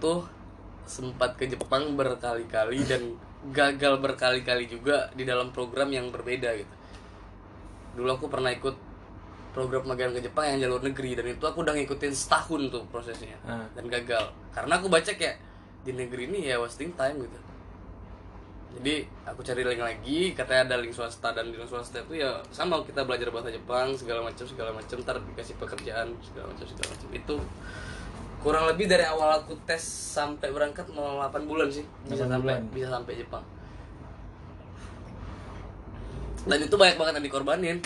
tuh sempat ke Jepang berkali-kali dan gagal berkali-kali juga di dalam program yang berbeda gitu. Dulu aku pernah ikut program magang ke Jepang yang jalur negeri dan itu aku udah ngikutin setahun tuh prosesnya Ah. dan gagal karena aku baca kayak di negeri ini ya wasting time gitu jadi aku cari link lagi katanya ada link swasta dan di link swasta itu ya sama kita belajar bahasa Jepang segala macam segala macam ntar dikasih pekerjaan segala macam segala macam itu kurang lebih dari awal aku tes sampai berangkat mau 8 bulan sih bisa 8 sampai bulan. bisa sampai Jepang dan itu banyak banget yang dikorbanin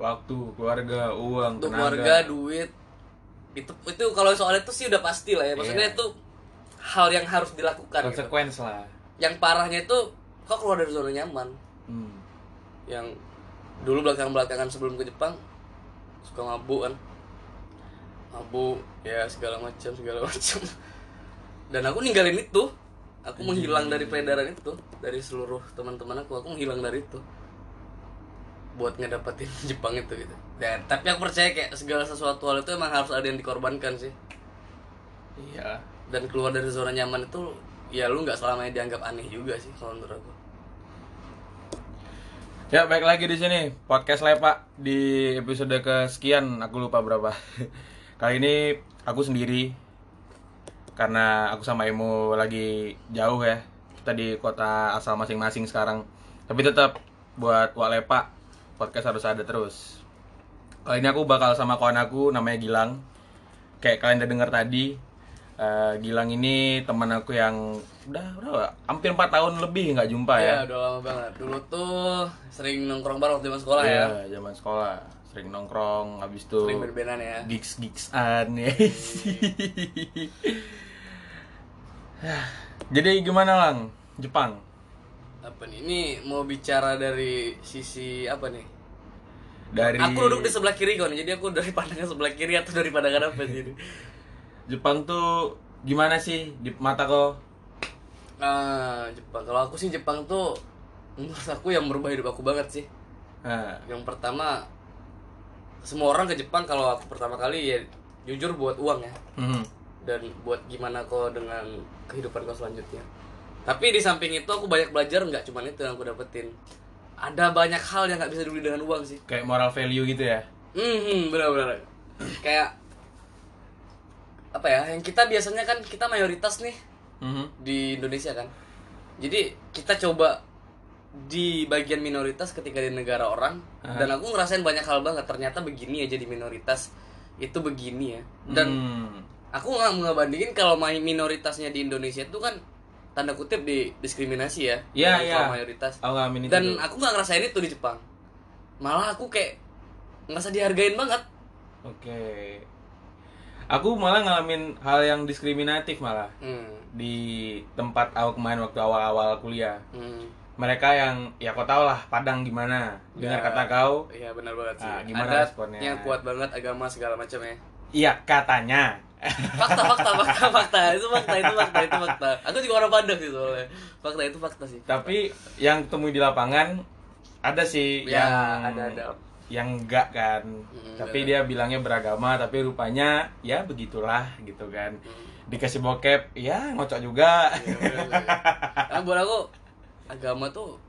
waktu keluarga uang tenaga. keluarga duit itu itu kalau soal itu sih udah pasti lah ya maksudnya Iya. itu hal yang harus dilakukan gitu. konsekuensi lah yang parahnya itu kok keluar dari zona nyaman hmm. yang dulu belakang belakangan sebelum ke Jepang suka mabuk kan mabuk ya segala macam segala macam. Dan aku ninggalin itu. Aku menghilang dari peredaran itu. Dari seluruh teman-teman aku aku menghilang dari itu. Buat ngedapetin Jepang itu gitu. Dan tapi aku percaya kayak segala sesuatu hal itu emang harus ada yang dikorbankan sih. Iya. Dan keluar dari zona nyaman itu ya lu nggak selamanya dianggap aneh juga sih kalau menurut aku. Ya baik lagi di sini. Podcast Lepak di episode kesekian. Aku lupa berapa. Kali ini aku sendiri karena aku sama Emo lagi jauh ya. Kita di kota asal masing-masing sekarang. Tapi tetap buat Wak Lepak podcast harus ada terus. Kali ini aku bakal sama kawan aku namanya Gilang. Kayak kalian udah dengar tadi, eh, Gilang ini teman aku yang udah udah hampir 4 tahun lebih nggak jumpa ya. ya udah lama banget dulu tuh sering nongkrong bareng waktu zaman sekolah ya Iya, zaman sekolah sering nongkrong, habis itu sering berbenan ya. gigs gigsan ya. Jadi gimana lang? Jepang? apa nih? Ini mau bicara dari sisi apa nih? Dari aku duduk di sebelah kiri nih jadi aku dari pandangan sebelah kiri atau dari pandangan apa sih ini? Jepang tuh gimana sih di mata kau? nah Jepang. Kalau aku sih Jepang tuh menurut aku yang merubah hidup aku banget sih. Nah, yang pertama semua orang ke Jepang kalau aku pertama kali ya jujur buat uang ya mhm. dan buat gimana kau dengan kehidupan kau selanjutnya. Tapi di samping itu aku banyak belajar nggak cuma itu yang aku dapetin. Ada banyak hal yang nggak bisa dibeli dengan uang sih. kayak moral value gitu ya? Hmm, benar-benar. Kayak apa ya? Yang kita biasanya kan kita mayoritas nih Mhm. di Indonesia kan. Jadi kita coba di bagian minoritas ketika di negara orang Aha. dan aku ngerasain banyak hal banget ternyata begini aja di minoritas itu begini ya dan Hmm. aku nggak nggak bandingin kalau main minoritasnya di Indonesia itu kan tanda kutip di diskriminasi ya dari iya. kaum mayoritas itu dan tuh. aku nggak ngerasain itu di Jepang malah aku kayak ngerasa dihargain banget Oke. Aku malah ngalamin hal yang diskriminatif malah hmm. di tempat aku kemarin waktu awal-awal kuliah. Hmm. Mereka yang ya kau tau lah Padang gimana. Dengar Ya. kata kau. Iya benar banget sih. Ah, gimana ada responnya? yang kuat banget agama segala macam ya. Iya katanya. Fakta fakta fakta fakta. Itu fakta itu fakta itu fakta. Aku juga orang Padang sih soalnya. Fakta itu fakta sih. Tapi yang ketemu di lapangan ada sih ya yang ada ada. yang enggak kan. Mm, tapi ada. dia bilangnya beragama tapi rupanya ya begitulah gitu kan. Hmm. dikasih bokep ya ngocok juga. Iya, bener, bener. Karena buat aku agama tuh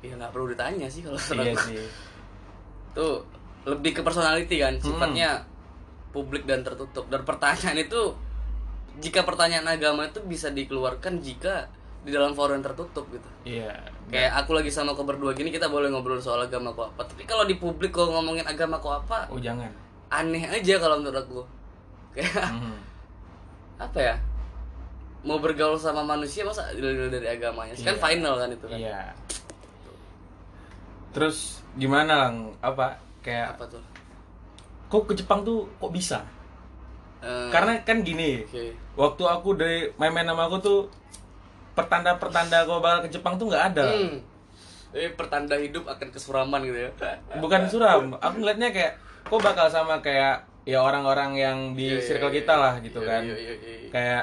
ya nggak perlu ditanya sih kalau iya sih. Tuh lebih ke personality kan Hmm. sifatnya publik dan tertutup. Dan pertanyaan itu jika pertanyaan agama itu bisa dikeluarkan jika di dalam forum yang tertutup gitu. Iya kayak aku lagi sama kau berdua gini kita boleh ngobrol soal agama kau apa. Tapi kalau di publik kau ngomongin agama kau apa oh jangan. aneh aja kalau menurut aku. Kayak Mhm. apa ya mau bergaul sama manusia masa dilihat dari agamanya? Sih kan Iya. final kan itu kan. Iya. Terus gimana lang? Apa? Kayak apa tuh? Kok ke Jepang tuh kok bisa? Eh, karena kan gini oke. waktu aku dari main-main sama aku tuh pertanda-pertanda kau bakal ke Jepang tuh nggak ada. Hmm. eh pertanda hidup akan kesuraman gitu ya? Bukan suram aku ngeliatnya kayak kok bakal sama kayak ya orang-orang yang di Iya, iya, circle iya, kita lah gitu Iya, kan. iya, iya, iya. kayak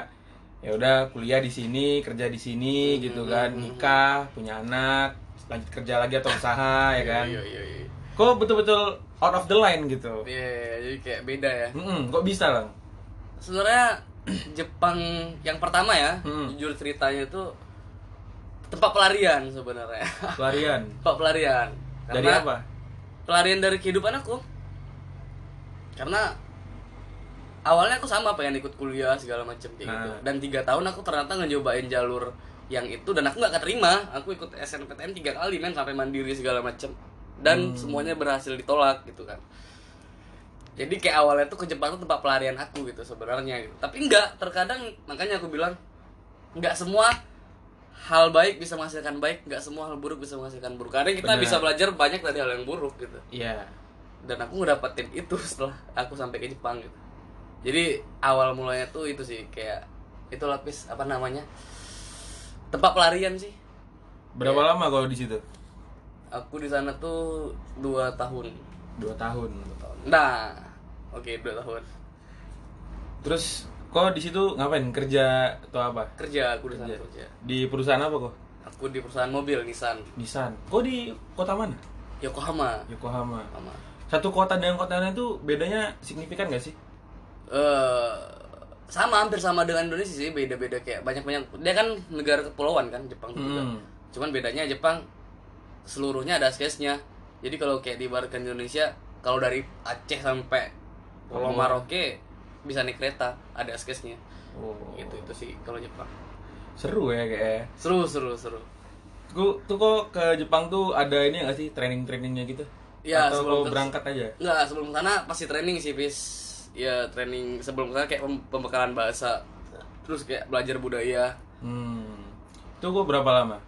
ya udah kuliah di sini kerja di sini Hmm, gitu kan. nikah punya anak lanjut kerja lagi atau usaha ya kan? iya iya iya. Kok betul-betul out of the line gitu? Iya, jadi kayak beda ya. Mm-mm, kok bisa lang sebenarnya Jepang yang pertama ya Hmm. jujur ceritanya itu tempat pelarian sebenarnya. Pelarian. tempat pelarian. Dari Karena apa? pelarian dari kehidupan aku. Karena awalnya aku sama pengen ikut kuliah segala macam kayak gitu. Ah. dan tiga tahun aku ternyata ngejobain jalur yang itu dan aku nggak keterima. Aku ikut SNPTN tiga kali men sampai mandiri segala macam dan semuanya berhasil ditolak gitu kan. Jadi kayak awalnya tuh ke Jepang tuh tempat pelarian aku gitu sebenarnya gitu. Tapi enggak terkadang makanya aku bilang nggak semua hal baik bisa menghasilkan baik nggak semua hal buruk bisa menghasilkan buruk. Karena kita Benar. bisa belajar banyak dari hal yang buruk gitu. Iya. dan aku ngedapetin itu setelah aku sampai ke Jepang gitu jadi awal mulanya tuh itu sih kayak itu lapis apa namanya tempat pelarian sih Berapa lama kalau di situ? aku di sana tuh dua tahun Dua tahun. nah oke dua tahun Terus kok di situ ngapain? Kerja atau apa? kerja aku di sana Kerja. Di perusahaan apa kok? aku di perusahaan mobil Nissan Nissan. Kok di kota mana? Yokohama Yokohama. sama Satu kota dengan kota lain itu bedanya signifikan gak sih? Eh sama hampir sama dengan Indonesia sih beda-beda kayak banyak-banyak dia kan negara kepulauan kan Jepang juga Hmm. cuman bedanya Jepang seluruhnya ada askesnya jadi kalau kayak diibaratkan Indonesia kalau dari Aceh sampai Pulau. Maroke bisa naik kereta ada askesnya Oh. gitu itu sih kalau Jepang Seru ya kayak. seru seru seru Tuh, tuh kok ke Jepang tuh ada ini gak sih training-trainingnya gitu? Ya, Atau sebelum berangkat aja? Enggak, sebelum sana pasti training sih, bis. Ya, training sebelum sana kayak pem- pembekalan bahasa. Terus kayak belajar budaya. Hmm. Itu kok berapa lama?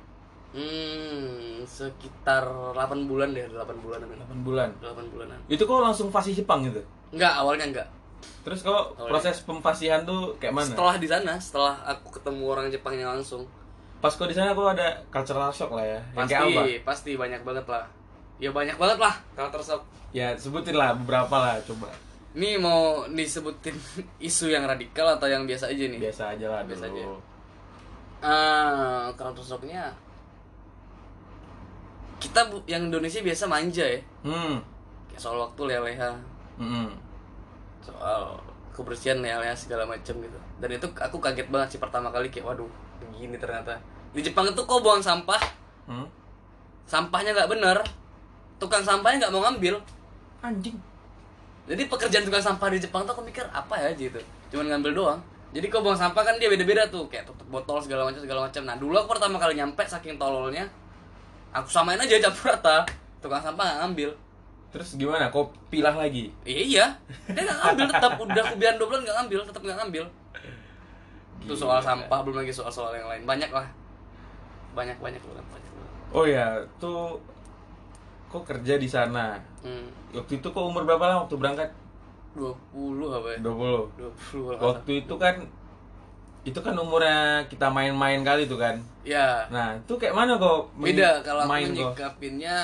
Hmm, sekitar 8 bulan deh, 8 bulanan. 8 bulan. 8 bulanan. Itu kok langsung fasih Jepang gitu? Enggak, awalnya enggak. Terus kok Awalnya. proses pemfasihan tuh kayak mana? Setelah di sana, setelah aku ketemu orang Jepangnya langsung, Pas kok di sana kok ada cultural shock lah ya. Yang pasti kayak apa? pasti banyak banget lah. Ya banyak banget lah culture shock. Ya sebutin lah beberapa lah coba. Ini mau disebutin isu yang radikal atau yang biasa aja nih? Biasa aja lah Biasa dulu. aja. Ah, culture shocknya kita bu- yang Indonesia biasa manja ya Hmm. kayak soal waktu leha-leha Mm-mm. soal kebersihan leha-leha segala macam gitu dan itu aku kaget banget sih pertama kali kayak waduh begini ternyata di Jepang itu kok buang sampah Hmm? sampahnya nggak bener tukang sampahnya nggak mau ngambil Anjing. Jadi pekerjaan tukang sampah di Jepang tuh aku mikir apa ya gitu? Cuman ngambil doang. Jadi kau buang sampah kan dia beda-beda tuh kayak tutup botol segala macam segala macam. Nah dulu aku pertama kali nyampe saking tololnya aku samain aja campur rata. Tukang sampah nggak ngambil. Terus gimana? Kok pilah lagi? iya iya. Dia nggak ngambil tetap udah aku biarin dua bulan nggak ngambil tetap nggak ngambil. Itu soal sampah belum lagi soal-soal yang lain. Banyak lah. Banyak banyak banyak. Oh ya, tuh kok kerja di sana. hmm, Waktu itu kok umur berapa lah waktu berangkat? 20 apa ya 20. 20 kalau nggak salah. Waktu itu kan itu kan umurnya kita main-main kali tuh kan. ya Nah, itu kayak mana kok beda kalau aku main kok? menyikapinnya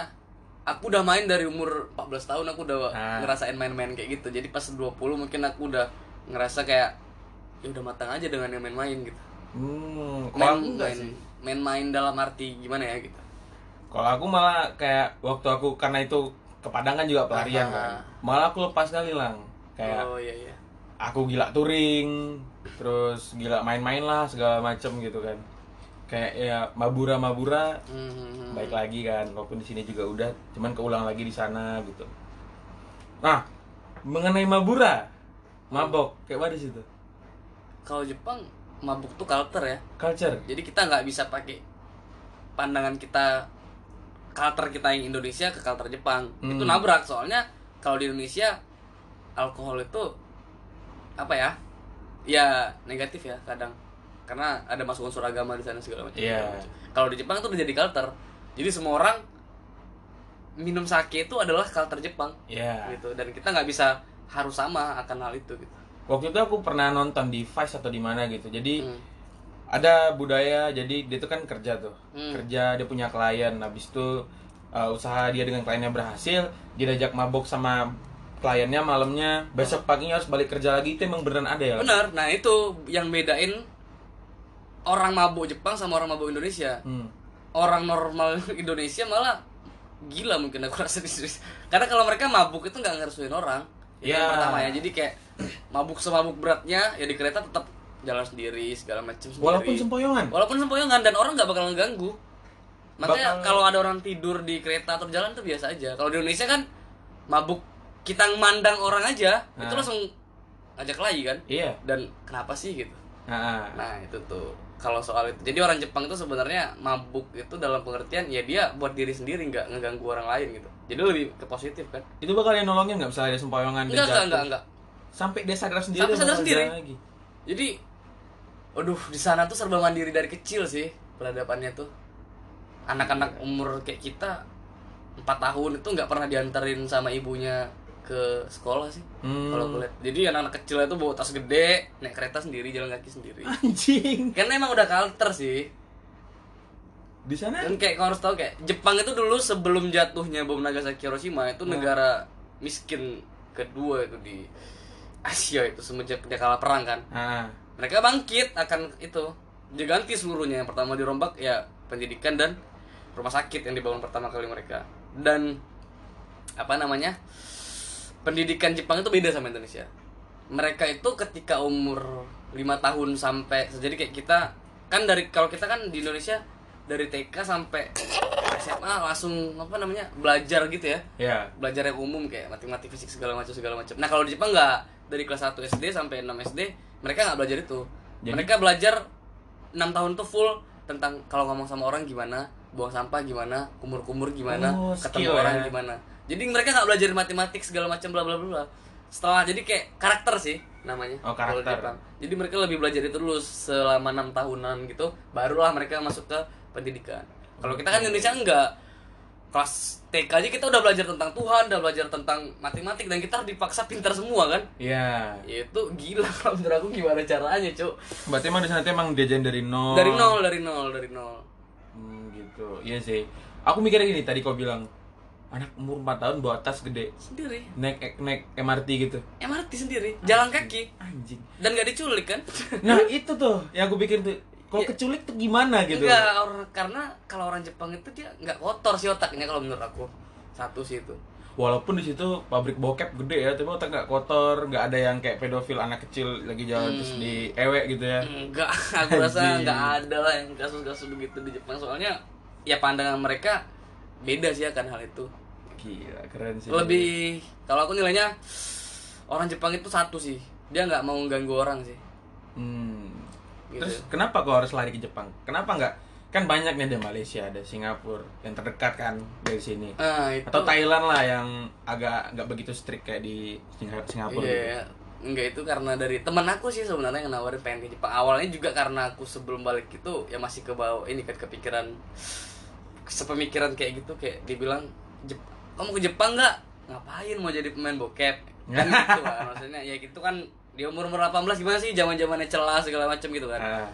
aku udah main dari umur 14 tahun aku udah Ah. ngerasain main-main kayak gitu jadi pas 20 mungkin aku udah ngerasa kayak ya udah matang aja dengan yang main-main gitu Hmm, main aku enggak main main-main dalam arti gimana ya gitu Kalau aku malah kayak waktu aku karena itu ke Padang kan juga pelarian kan. Malah aku lepas kali lang. Kayak oh iya iya. aku gila touring, terus gila main-main lah segala macem gitu kan. Kayak ya mabura-mabura Hmm, baik lagi kan. Walaupun di sini juga udah cuman keulang lagi di sana gitu. Nah mengenai mabura mabok kayak mana situ kalau Jepang mabuk tuh culture ya. Culture. Jadi kita nggak bisa pakai pandangan kita culture kita yang Indonesia ke culture Jepang. Hmm. itu nabrak soalnya kalau di Indonesia alkohol itu apa ya ya negatif ya kadang. Karena ada masuk unsur agama di sana segala macam. Macam. kalau di Jepang itu udah jadi culture. Jadi semua orang minum sake itu adalah culture Jepang. Ya gitu. Dan kita nggak bisa harus sama akan hal itu gitu. Waktu itu aku pernah nonton di Vice atau di mana gitu. Jadi Hmm. Ada budaya jadi dia tuh kan kerja tuh Hmm. kerja dia punya klien habis itu uh, usaha dia dengan kliennya berhasil dia diajak mabok sama kliennya malamnya besok paginya harus balik kerja lagi itu emang beneran ada ya? Benar. Nah, itu yang bedain orang mabuk Jepang sama orang mabuk Indonesia. hmm. Orang normal Indonesia malah gila mungkin aku rasa di. Karena kalau mereka mabuk itu nggak ngeresuin orang. Itu Ya. yang pertama ya. Jadi kayak mabuk semabuk beratnya ya di kereta tetap jalan sendiri segala macam sendiri Walaupun sempoyongan. walaupun sempoyongan dan orang nggak bakal ngeganggu makanya Bakal- kalau ada orang tidur di kereta atau jalan tuh biasa aja kalau di Indonesia kan mabuk kita mandang orang aja itu Ah. langsung ngajak lagi kan Iya. dan kenapa sih gitu Nah, nah itu tuh kalau soal itu jadi orang Jepang itu sebenarnya mabuk itu dalam pengertian ya dia buat diri sendiri nggak ngeganggu orang lain gitu jadi lebih ke positif kan itu bakal yang nolongin nggak misalnya ada sempoyongan enggak enggak enggak enggak Sampai dia sadar sendiri. Sampai sadar sendiri. Lagi. Jadi aduh di sana tuh serba mandiri dari kecil sih peradabannya tuh anak-anak umur kayak kita empat tahun itu nggak pernah diantarin sama ibunya ke sekolah sih Hmm. kalau aku lihat jadi anak-anak kecil itu bawa tas gede naik kereta sendiri jalan kaki sendiri Anjing. karena emang udah culture sih Di sana dan kayak kau harus tahu kayak Jepang itu dulu sebelum jatuhnya bom Nagasaki Hiroshima itu Hmm. negara miskin kedua itu di Asia itu semenjak dia kalah perang kan. Ah. mereka bangkit akan itu. Diganti seluruhnya. Yang pertama dirombak ya pendidikan dan rumah sakit yang dibangun pertama kali mereka. Dan apa namanya pendidikan Jepang itu beda sama Indonesia. Mereka itu ketika umur lima tahun sampai jadi kayak kita kan dari kalau kita kan di Indonesia dari TK sampai SMA langsung apa namanya belajar gitu ya. Ya. belajar yang umum kayak matematik fisik segala macam segala macam. Nah kalau di Jepang nggak dari kelas 1 SD sampai 6 SD mereka nggak belajar itu Jadi- mereka belajar 6 tahun tuh full tentang kalau ngomong sama orang gimana buang sampah gimana kumur-kumur gimana Oh, ketemu skill orang ya. gimana jadi mereka nggak belajar matematik segala macam bla bla bla setelah jadi kayak karakter sih namanya Oh, karakter. Jepang. jadi mereka lebih belajar itu dulu selama enam tahunan gitu barulah mereka masuk ke pendidikan kalau kita kan Indonesia enggak kelas TK aja kita udah belajar tentang Tuhan, udah belajar tentang matematik dan kita dipaksa pintar semua kan. Iya. Ya itu gila kalau menurut aku gimana caranya, Cuk. Berarti emang di sana emang diajarin dari nol. Dari nol, dari nol, dari nol. Hmm, gitu. Iya sih. Aku mikirnya gini tadi kau bilang anak umur 4 tahun bawa tas gede Sendiri. naik naik MRT gitu. MRT sendiri, jalan kaki Anjing. dan gak diculik kan? Nah, itu tuh yang aku pikir tuh. Kalau Iya. keculik tuh gimana gitu? Enggak, orang karena kalau orang Jepang itu dia nggak kotor sih otaknya kalau menurut aku. Satu sih itu. Walaupun di situ pabrik bokep gede ya, tapi otak nggak kotor, nggak ada yang kayak pedofil anak kecil lagi jalan terus di ewek gitu ya. Enggak, aku rasa nggak ada lah yang kasus-kasus begitu di Jepang soalnya ya pandangan mereka beda sih akan hal itu. Gila, keren sih. lebih kalau aku nilainya orang Jepang itu satu sih dia nggak mau ganggu orang sih Hmm. Gitu Terus kenapa kau harus lari ke Jepang? Kenapa nggak? Kan banyak nih ada Malaysia, ada Singapura yang terdekat kan dari sini. ah itu Atau Thailand lah yang agak nggak begitu strict kayak di Singa- Singapura. gitu. iya enggak itu karena dari temen aku sih sebenarnya yang nawarin pengen ke Jepang awalnya juga karena aku sebelum balik itu ya masih ke bawah ini kan kepikiran sepemikiran kayak gitu kayak dibilang Jep kamu ke Jepang nggak ngapain mau jadi pemain bokep kan gitu kan maksudnya ya gitu kan di umur umur 18 gimana sih zaman zamannya celah segala macam gitu kan Ah,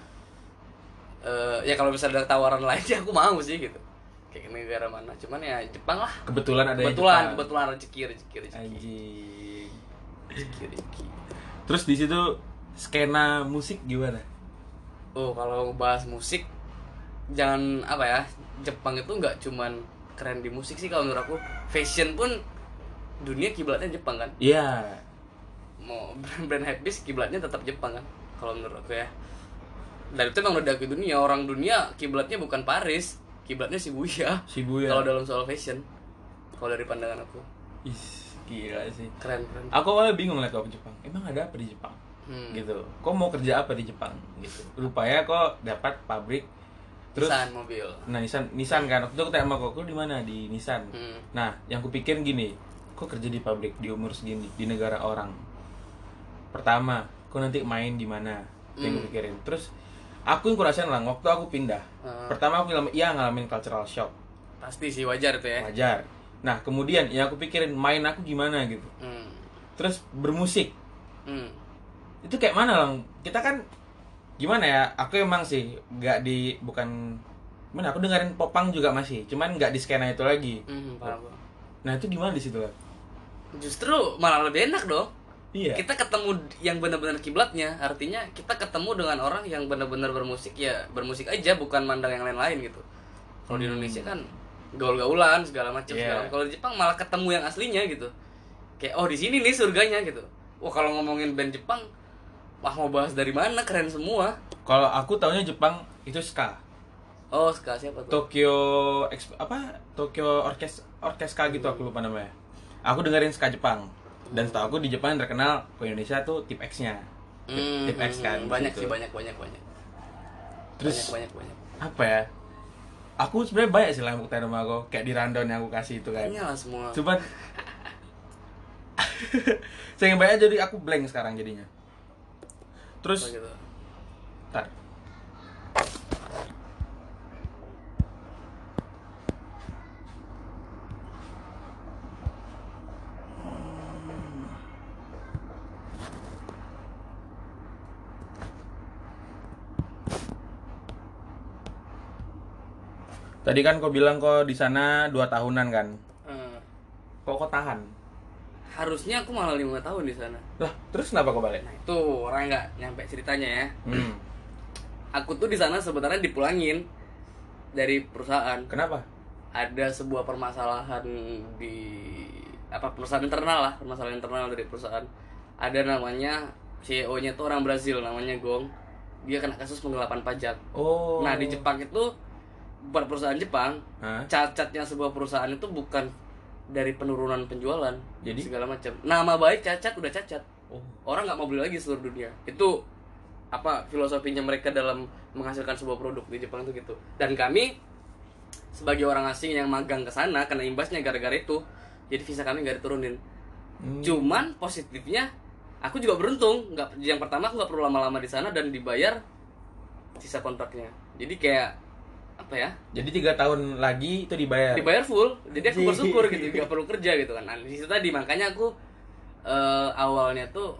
Eh, ya kalau misalnya ada tawaran lain ya aku mau sih gitu kayak negara mana cuman ya Jepang lah kebetulan ada kebetulan Jepang. kebetulan rezeki rezeki rezeki Anjing. rezeki rezeki Terus di situ skena musik gimana? oh kalau bahas musik jangan apa ya Jepang itu nggak cuman keren di musik sih kalau menurut aku fashion pun dunia kiblatnya Jepang kan Iya. Mau brand-brand habis kiblatnya tetap Jepang kan kalau menurut aku ya dan itu emang udah diakui dunia orang dunia kiblatnya bukan Paris kiblatnya Shibuya Shibuya. kalau dalam soal fashion kalau dari pandangan aku Ih, gila sih. keren keren Aku awalnya bingung kau ke Jepang. Emang ada apa di Jepang? Hmm. Gitu. Kok mau kerja apa di Jepang? Gitu. Rupanya kok dapat pabrik terus Nissan mobil Nah, Nissan, Nissan kan. Waktu itu aku tanya sama kok, di mana? Di Nissan. Hmm. Nah, yang aku pikir gini, kok kerja di pabrik di umur segini di negara orang. Pertama, kok nanti main di mana? Itu yang aku Hmm. pikirin. Terus aku yang kurasain lah, waktu aku pindah. Hmm. Pertama aku bilang, iya ngalamin cultural shock. pasti sih wajar itu ya Wajar. Nah, kemudian yang aku pikirin main aku gimana gitu. hmm. Terus bermusik. Hmm. Itu kayak mana lang? Kita kan gimana ya? Aku emang sih nggak di bukan mana aku dengerin popang juga masih, cuman nggak di skena itu lagi. Hmm, paham, paham. Nah, itu gimana di situ lah? justru malah lebih enak dong Iya. kita ketemu yang benar-benar kiblatnya artinya kita ketemu dengan orang yang benar-benar bermusik ya bermusik aja bukan mandang yang lain-lain gitu kalau di Hmm. Indonesia kan gaul-gaulan segala macam segala kalau di Jepang malah ketemu yang aslinya gitu kayak oh di sini nih surganya gitu wah kalau ngomongin band Jepang wah mau bahas dari mana keren semua Kalau aku taunya Jepang itu ska. oh ska siapa tuh Tokyo apa? Tokyo Orkes Orkeska gitu aku lupa namanya. Aku dengerin ska Jepang. Dan setahu aku di Jepang yang terkenal ke Indonesia tuh tip X-nya. Tip, Hmm, tip X kan. hmm, banyak gitu. sih banyak banyak banyak Terus banyak banyak banyak apa ya? Aku sebenarnya banyak sih lah bukti sama aku kayak di rundown yang aku kasih itu kan. Kayaknya lah semua Cuman saya banyak jadi aku blank sekarang jadinya. Terus gitu. Tadi kan kau bilang kau di sana dua tahunan kan? Eh, Kok kau tahan? harusnya aku malah lima tahun di sana Lah, terus kenapa kau balik? nah itu orang nggak nyampe ceritanya ya Hmm. aku tuh di sana sebenarnya dipulangin dari perusahaan Kenapa? ada sebuah permasalahan di apa perusahaan internal lah permasalahan internal dari perusahaan ada namanya CEO-nya tuh orang Brazil namanya Gong dia kena kasus penggelapan pajak Oh. nah di Jepang itu buat perusahaan Jepang. Hah? cacatnya sebuah perusahaan itu bukan dari penurunan penjualan Jadi? segala macam. Nama baik cacat udah cacat. Oh. orang nggak mau beli lagi seluruh dunia. Itu apa filosofinya mereka dalam menghasilkan sebuah produk di Jepang itu gitu. Dan kami sebagai orang asing yang magang ke sana kena imbasnya gara-gara itu. Jadi visa kami nggak diturunin. Hmm. cuman positifnya aku juga beruntung. Nggak yang pertama aku nggak perlu lama-lama di sana dan dibayar sisa kontraknya. Jadi kayak apa ya? Jadi tiga tahun lagi itu dibayar. dibayar full. Jadi aku bersyukur gitu nggak perlu kerja gitu kan. Nah, di situ tadi makanya aku eh, awalnya tuh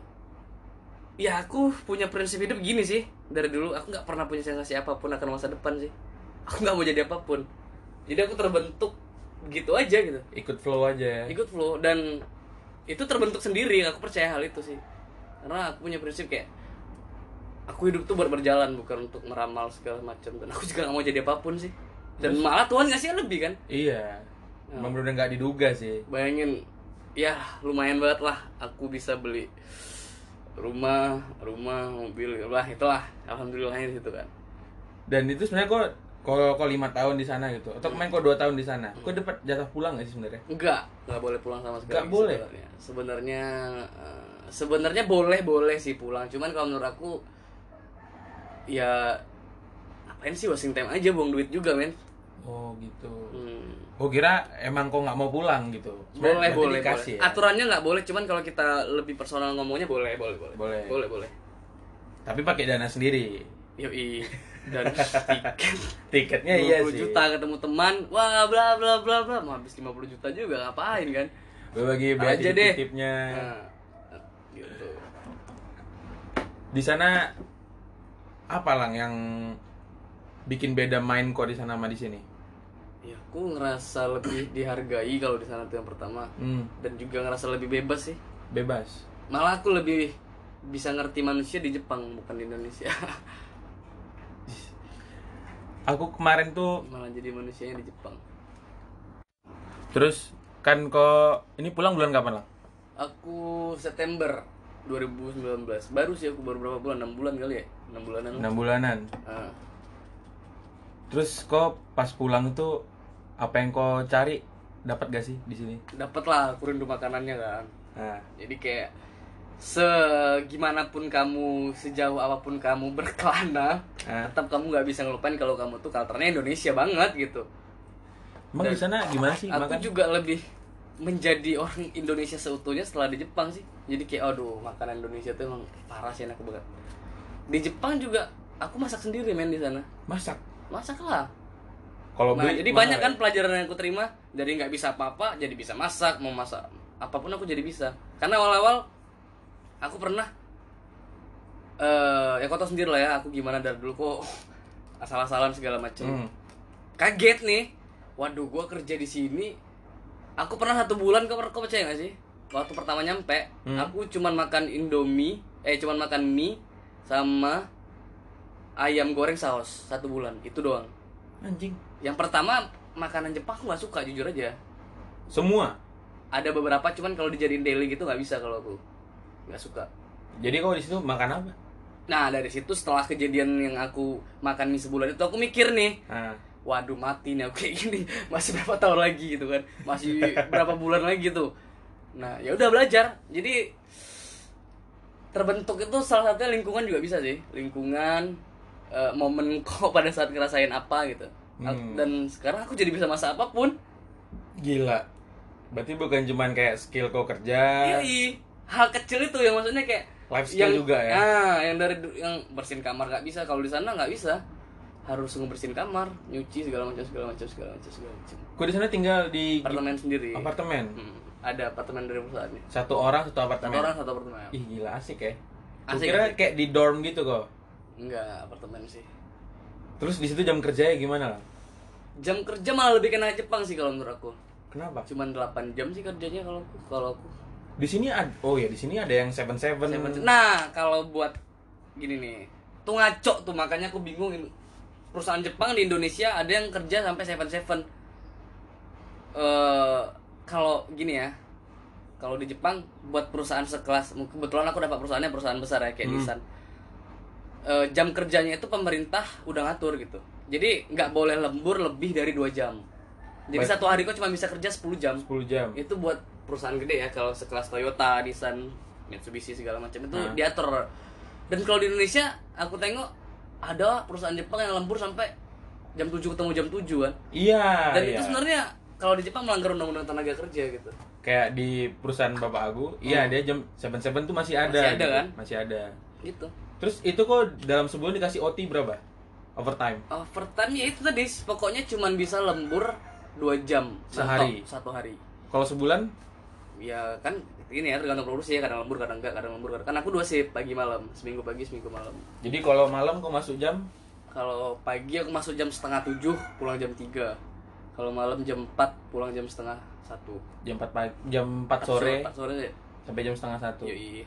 ya aku punya prinsip hidup gini sih. Dari dulu aku nggak pernah punya sensasi apa pun akan masa depan sih. Aku nggak mau jadi apa pun. Jadi aku terbentuk gitu aja gitu. Ikut flow aja ya. ikut flow. Dan itu terbentuk sendiri. Aku percaya hal itu sih. Karena aku punya prinsip kayak aku hidup tuh buat berjalan bukan untuk meramal segala macam. Dan aku juga nggak mau jadi apa pun sih. Dan malah Tuhan ngasih lebih kan? Iya. Ya. Emang bener nggak diduga sih. bayangin ya lumayan banget lah aku bisa beli rumah rumah mobil lah itulah. Alhamdulillahnya situ kan. Dan itu sebenarnya kok kalau kok lima tahun di sana gitu, atau kemarin kok dua tahun di sana, kok dapat jatah pulang nggak sih sebenarnya? enggak nggak boleh pulang sama sekali Nggak boleh? sebenarnya. Sebenarnya eh, sebenarnya boleh boleh sih pulang. Cuman kalau menurut aku ya ngapain sih wasting time aja buang duit juga men Oh gitu. hmm. Oh kira emang kok nggak mau pulang gitu. Boleh boleh dikasih boleh ya? aturannya nggak boleh cuman kalau kita lebih personal ngomongnya boleh boleh boleh Boleh. boleh boleh Tapi pakai dana sendiri. Yoi. dan tiket Tiketnya 20 iya sih. juta ketemu teman wah bla bla bla bla mau habis 50 juta juga ngapain kan Berbagi biaya Aja deh. titipnya. nah, gitu Di sana apa lang yang bikin beda main kok di sana sama di sini? ya aku ngerasa lebih dihargai kalau di sana tuh yang pertama Hmm, dan juga ngerasa lebih bebas sih bebas. malah aku lebih bisa ngerti manusia di Jepang bukan di Indonesia Aku kemarin tuh malah jadi manusianya di Jepang terus kan kok ini pulang bulan kapan lang? aku September 2019 baru sih aku baru berapa bulan 6 bulan kali ya 6 bulanan. 6 bulanan. Ah. Terus kok pas pulang itu apa yang kau cari dapat gak sih di sini? dapet lah aku rindu makanannya kan Nah, jadi kayak segimanapun kamu sejauh apa pun kamu berkelana Ah. tetap kamu nggak bisa ngelupain kalau kamu tuh kalternya Indonesia banget gitu emang di sana gimana sih aku makan? juga lebih menjadi orang Indonesia seutuhnya setelah di Jepang sih. Jadi kayak aduh makanan Indonesia tuh emang parah sih enak banget. Di Jepang juga aku masak sendiri men di sana. Masak. masak lah. Kalau nah beli jadi banyak ya? kan pelajaran yang aku terima. Dari nggak bisa apa-apa jadi bisa masak mau masak apa pun aku jadi bisa. Karena awal-awal aku pernah eh ya kau tau sendiri lah ya aku gimana dari dulu kok asal-asalan segala macem Hmm. kaget nih. Waduh gua kerja di sini aku pernah satu bulan kau, kau percaya gak sih waktu pertama nyampe Hmm. aku cuman makan indomie eh cuman makan mie sama ayam goreng saus satu bulan itu doang Anjing. yang pertama makanan Jepang aku nggak suka jujur aja Semua. ada beberapa cuman kalau dijadiin daily gitu nggak bisa kalau aku nggak suka Jadi kau di situ makan apa? nah dari situ setelah kejadian yang aku makan mie sebulan itu aku mikir nih Nah, waduh mati nih aku kayak gini. Masih berapa tahun lagi gitu kan. Masih berapa bulan lagi tuh. Nah ya udah belajar. Jadi terbentuk itu salah satunya lingkungan juga bisa sih. Lingkungan eh, momen kok pada saat ngerasain apa gitu. Hmm. dan sekarang aku jadi bisa masak apa pun. Gila. Berarti bukan cuman kayak skill kau kerja, iya hal kecil itu yang maksudnya kayak life skill juga ya. ah yang dari yang bersihin kamar nggak bisa kalau di sana nggak bisa harus ngebersihin kamar nyuci segala macam segala macam segala macam segala macam Kau di sana tinggal di apartemen sendiri apartemen. Hmm, ada apartemen dari perusahaannya Satu orang satu satu apartemen. orang satu apartemen Ih gila asik ya. Gua Asik, kira asik. kayak di dorm gitu kok. enggak apartemen sih Terus di situ jam kerjanya gimana lah? jam kerja malah lebih kena Jepang sih kalau menurut aku Kenapa? cuman 8 jam sih kerjanya kalau aku kalau aku Di sini ada oh ya di sini ada yang seven seven. nah kalau buat gini nih tuh ngaco tuh makanya aku bingung ini. Perusahaan Jepang di Indonesia ada yang kerja sampai seven seven eh kalau gini ya kalau di Jepang buat perusahaan sekelas kebetulan aku dapat perusahaannya perusahaan besar ya kayak Hmm. Nissan Eh, jam kerjanya itu pemerintah udah ngatur gitu jadi nggak boleh lembur lebih dari dua jam jadi Baik. satu hari kok cuma bisa kerja 10 jam 10 jam. itu buat perusahaan gede ya kalau sekelas Toyota, Nissan, Mitsubishi segala macam itu Nah. diatur. Dan kalau di Indonesia aku tengok ada perusahaan Jepang yang lembur sampai jam 7 ketemu jam 7 kan. Iya. Dan iya. itu sebenarnya kalau di Jepang melanggar undang-undang tenaga kerja gitu. kayak di perusahaan bapak aku, iya Hmm. dia jam seven seven tuh masih ada. Masih ada, gitu. kan? Masih ada. Gitu. Terus itu kok dalam sebulan dikasih OT berapa? Overtime. Overtime ya itu tadi pokoknya cuman bisa lembur 2 jam Sehari? satu hari. Kalau sebulan Ya kan ini ya tergantung produksi ya kadang lembur kadang enggak kadang lembur kadang kan aku dua shift pagi malam seminggu pagi seminggu malam jadi kalau malam kau masuk jam Kalau pagi aku masuk jam setengah tujuh, pulang jam tiga. Kalau malam jam 4, pulang jam setengah satu. jam 4 pagi, jam 4 sore Empat sore ya. sampai jam setengah satu. Yoi.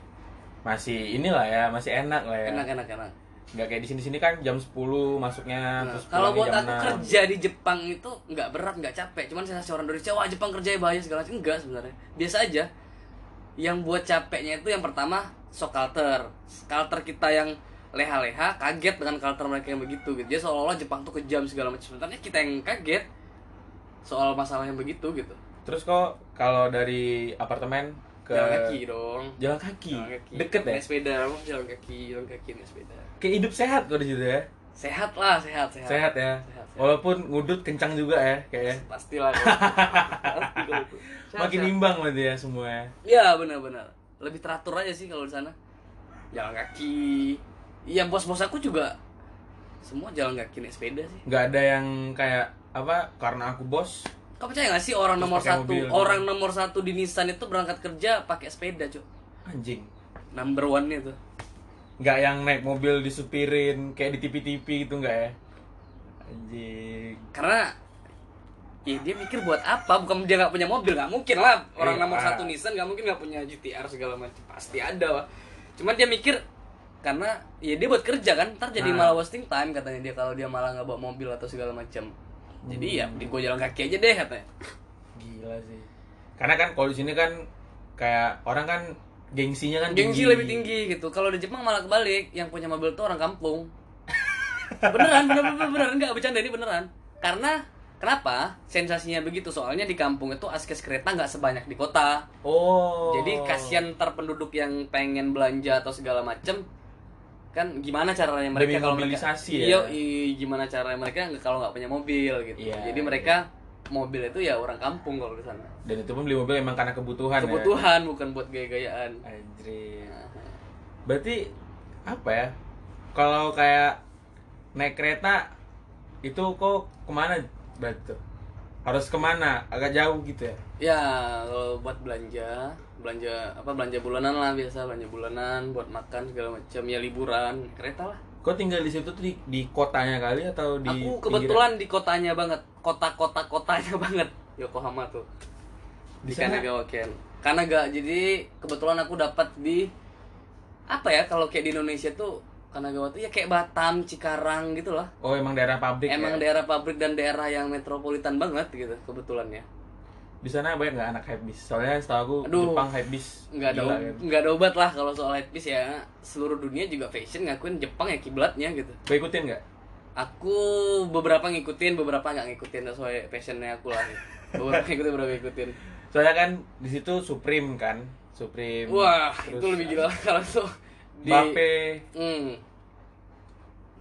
Masih inilah ya, masih enak lah ya. Enak enak enak. Nggak kayak di sini-sini kan jam 10 masuknya Nah, terus kalau buat aku jam 6. kerja di Jepang itu nggak berat nggak capek, cuman sensasi orang Indonesia wah Jepang kerjanya bahaya segala macam enggak sebenarnya biasa aja. Yang buat capeknya itu yang pertama shock culture, culture kita yang leha-leha kaget dengan culture mereka yang begitu gitu. Jadi seolah-olah Jepang tuh kejam segala macam. Sebenarnya kita yang kaget soal masalah yang begitu gitu. Terus kok kalau dari apartemen ke Jalan kaki dong. Jalan kaki. Jalan kaki. Deket ya? Naik sepeda, jalan kaki, jalan kaki naik sepeda. Kayak hidup sehat kok di situ ya. Sehat lah, sehat, sehat. Sehat ya. Sehat. Walaupun ngudut kencang juga ya kayaknya. Pastilah. Pasti itu. Sehat, Makin imbang berarti ya semua ya. Ya benar-benar. Lebih teratur aja sih kalau di sana. Jalan kaki. Iya bos-bos aku juga semua jalan kaki naik sepeda sih. Nggak ada yang kayak apa karena aku bos Kau percaya gak sih orang nomor satu mobil. gitu. orang nomor satu di Nissan itu berangkat kerja pakai sepeda cuy. anjing Number one nya tuh. nggak yang naik mobil disupirin kayak di TV-TV gitu nggak ya anjing Karena ya dia mikir buat apa? Bukan dia nggak punya mobil, nggak mungkin lah orang Iya. nomor satu Nissan nggak mungkin nggak punya GTR segala macam. Pasti ada. Wak. Cuman dia mikir karena ya dia buat kerja kan, ntar jadi Nah. malah wasting time katanya dia kalau dia malah nggak bawa mobil atau segala macam. Jadi ya di gua jalan kaki aja deh katanya. gila sih karena kan kalau di sini kan kayak orang kan gengsinya kan Gengsi lebih tinggi gitu. Kalau di Jepang malah kebalik, yang punya mobil tuh orang kampung. Beneran, bener bener bener enggak bercanda ini beneran. Karena kenapa? Sensasinya begitu soalnya di kampung itu akses kereta nggak sebanyak di kota. oh Jadi kasihan ntar penduduk yang pengen belanja atau segala macem kan gimana caranya mereka Demi kalau mobilisasi mereka, ya? Iya, i- gimana caranya mereka nggak- kalau nggak punya mobil gitu. Iya, Jadi iya. mereka mobil itu ya orang kampung kalau di sana. dan itu pun beli mobil emang karena kebutuhan Kebutuhan bukan buat gaya-gayaan. ya anjir berarti apa ya kalau kayak naik kereta itu kok ke mana? Berarti tuh? harus ke mana? Agak jauh gitu ya? Ya, kalau buat belanja, belanja apa belanja bulanan lah biasa belanja bulanan buat makan segala macam. Ya liburan kereta lah. kau tinggal di situ tuh di, di kotanya kali atau di Aku kebetulan di kotanya banget, kota-kota kotanya banget. Yokohama tuh. Di di, Kanagawa Ken. Kanaga jadi kebetulan aku dapat di apa ya kalau kayak di Indonesia tuh Kanagawa tuh ya kayak Batam, Cikarang gitu lah. oh emang daerah pabrik Emang ya? daerah pabrik dan daerah yang metropolitan banget gitu kebetulan ya. di sana banyak nggak anak hypebeast soalnya setahu aku Aduh. Jepang hypebeast nggak ada kan. nggak ada obat lah kalau soal headpiece ya seluruh dunia juga fashion ngakuin Jepang ya kiblatnya gitu Lo ikutin nggak aku beberapa ngikutin beberapa nggak ngikutin sesuai fashionnya aku lah beberapa ngikutin beberapa ngikutin soalnya kan di situ Supreme kan Supreme wah terus itu lebih gila kalau tuh di hmm.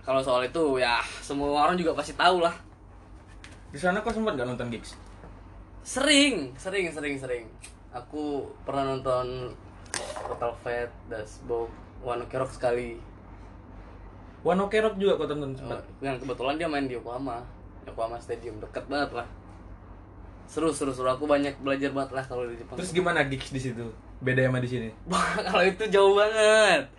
kalau soal itu ya semua orang juga pasti tahu lah. Di sana kok sempat nggak nonton gigs? Sering sering sering sering. Aku pernah nonton Total Fat Dashboard One Ok Rock sekali. One Ok Rock juga kok tonton sempat. Yang kebetulan dia main di Yokohama. Yokohama Stadium deket banget lah. Seru seru seru. Aku banyak belajar banget lah kalau di Jepang. Terus gimana gigs di situ? Beda sama di sini? Wah, kalau itu jauh banget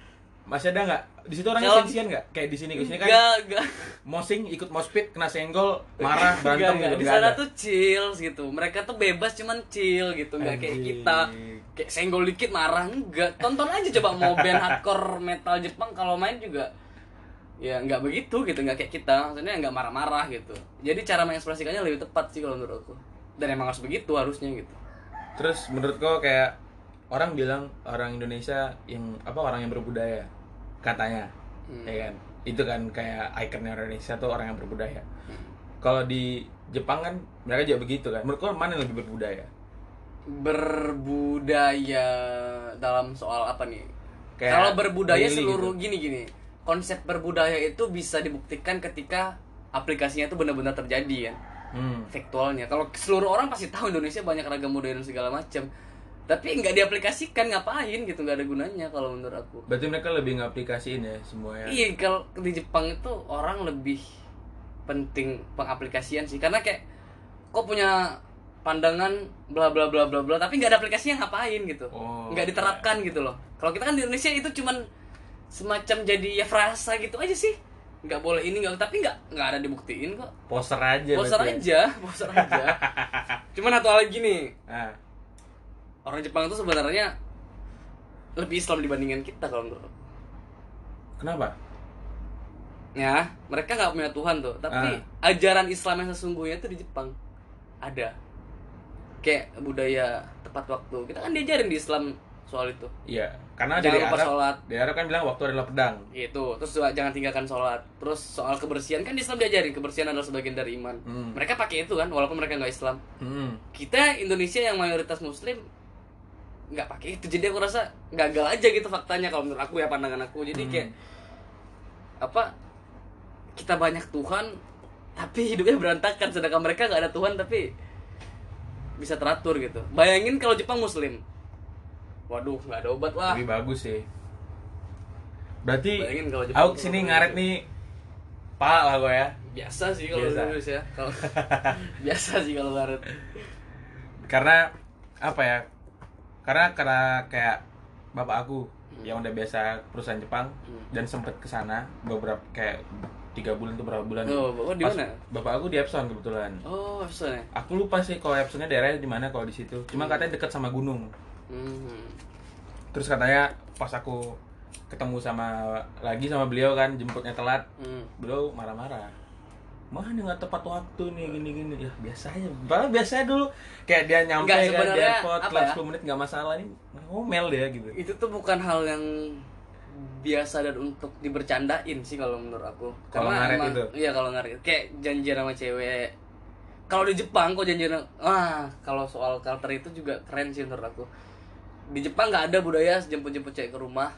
masih ada nggak? Di situ orangnya Kalau- sensian nggak? Kayak di sini di sini kan enggak enggak mosing ikut mospit kena senggol marah berantem Enggak, enggak. gitu di nggak sana ada. tuh chill gitu. Mereka tuh bebas cuman chill gitu. Nggak kayak Anjing. kita. Kayak senggol dikit marah enggak tonton aja coba mau band hardcore metal Jepang kalau main juga ya nggak begitu gitu. Nggak kayak kita. Maksudnya nggak marah-marah gitu. Jadi cara mengekspresikannya lebih tepat sih kalau menurut aku. Dan emang harus begitu harusnya gitu. Terus menurut kau kayak orang bilang orang Indonesia yang apa orang yang berbudaya katanya Hmm. ya kan itu kan kayak ikonnya Indonesia tuh orang yang berbudaya Hmm. kalau di Jepang kan mereka juga begitu kan menurut mana yang lebih berbudaya berbudaya dalam soal apa nih? Kayak Kalau berbudaya daily seluruh gitu. gini gini. Konsep berbudaya itu bisa dibuktikan ketika aplikasinya itu benar-benar terjadi ya, hmm. faktualnya. Kalau seluruh orang pasti tahu Indonesia banyak ragam budaya dan segala macam. Tapi nggak diaplikasikan ngapain gitu nggak ada gunanya kalau menurut aku. berarti mereka lebih ngaplikasiin ya semua ya? Iya kalau di Jepang itu orang lebih penting pengaplikasian sih. Karena kayak kok punya pandangan bla bla bla bla bla tapi nggak ada aplikasinya ngapain gitu? Oh, nggak diterapkan gitu loh. Kalau kita kan di Indonesia itu cuman semacam jadi ya frasa gitu aja sih. Nggak boleh ini nggak tapi nggak nggak ada dibuktiin kok. Poster aja poster berarti aja ya. poster aja. Cuman satu hal lagi nih. Ah, orang Jepang itu sebenarnya lebih Islam dibandingkan kita kalau menurut. Kenapa? Ya mereka nggak punya Tuhan tuh tapi ajaran Islam yang sesungguhnya itu di Jepang. Ada. Kayak budaya tepat waktu. Kita kan diajarin di Islam soal itu. Iya karena Jangan dari lupa Arab sholat. dari Arab kan bilang waktu adalah pedang. Itu terus jangan tinggalkan sholat. Terus soal kebersihan kan di Islam diajarin kebersihan adalah sebagian dari iman. Hmm. mereka pakai itu kan walaupun mereka nggak Islam. Hmm. kita Indonesia yang mayoritas Muslim nggak pakai itu. Jadi aku rasa gagal aja gitu faktanya kalau menurut aku ya pandangan aku. Jadi Hmm. kayak apa kita banyak Tuhan tapi hidupnya berantakan. Sedangkan mereka nggak ada Tuhan tapi bisa teratur gitu. Bayangin kalau Jepang Muslim. Waduh nggak ada obat wah lebih bagus sih. Berarti Bayangin kalau Jepang aku ke sini Muslim. ngaret nih pak lah gue ya. Biasa sih kalau Biasa. ya kalau biasa sih kalau ngaret karena apa ya karena karena kayak bapak aku yang udah biasa perusahaan Jepang Hmm. dan sempet ke sana beberapa kayak tiga bulan tuh berapa bulan Oh, bapak di mana? bapak aku di Epson kebetulan oh maksudnya aku lupa sih kalau Epsonnya daerahnya di mana kalau di situ cuma katanya dekat sama gunung hmm. terus katanya pas aku ketemu sama lagi sama beliau kan jemputnya telat Hmm. beliau marah-marah mana nggak tepat waktu nih gini gini ya biasa aja. Padahal biasanya dulu kayak dia nyampe Nggak, kan di airport apa ya? 10 menit nggak masalah ini ngomel dia gitu. Itu tuh bukan hal yang biasa dan untuk dibercandain sih kalau menurut aku. Kalau ngaret emang- itu? iya kalau ngaret. Kayak janjian sama cewek. Kalau di Jepang kok janjian wah kalau soal karakter itu juga keren sih menurut aku. Di Jepang nggak ada budaya jemput-jemput cewek ke rumah.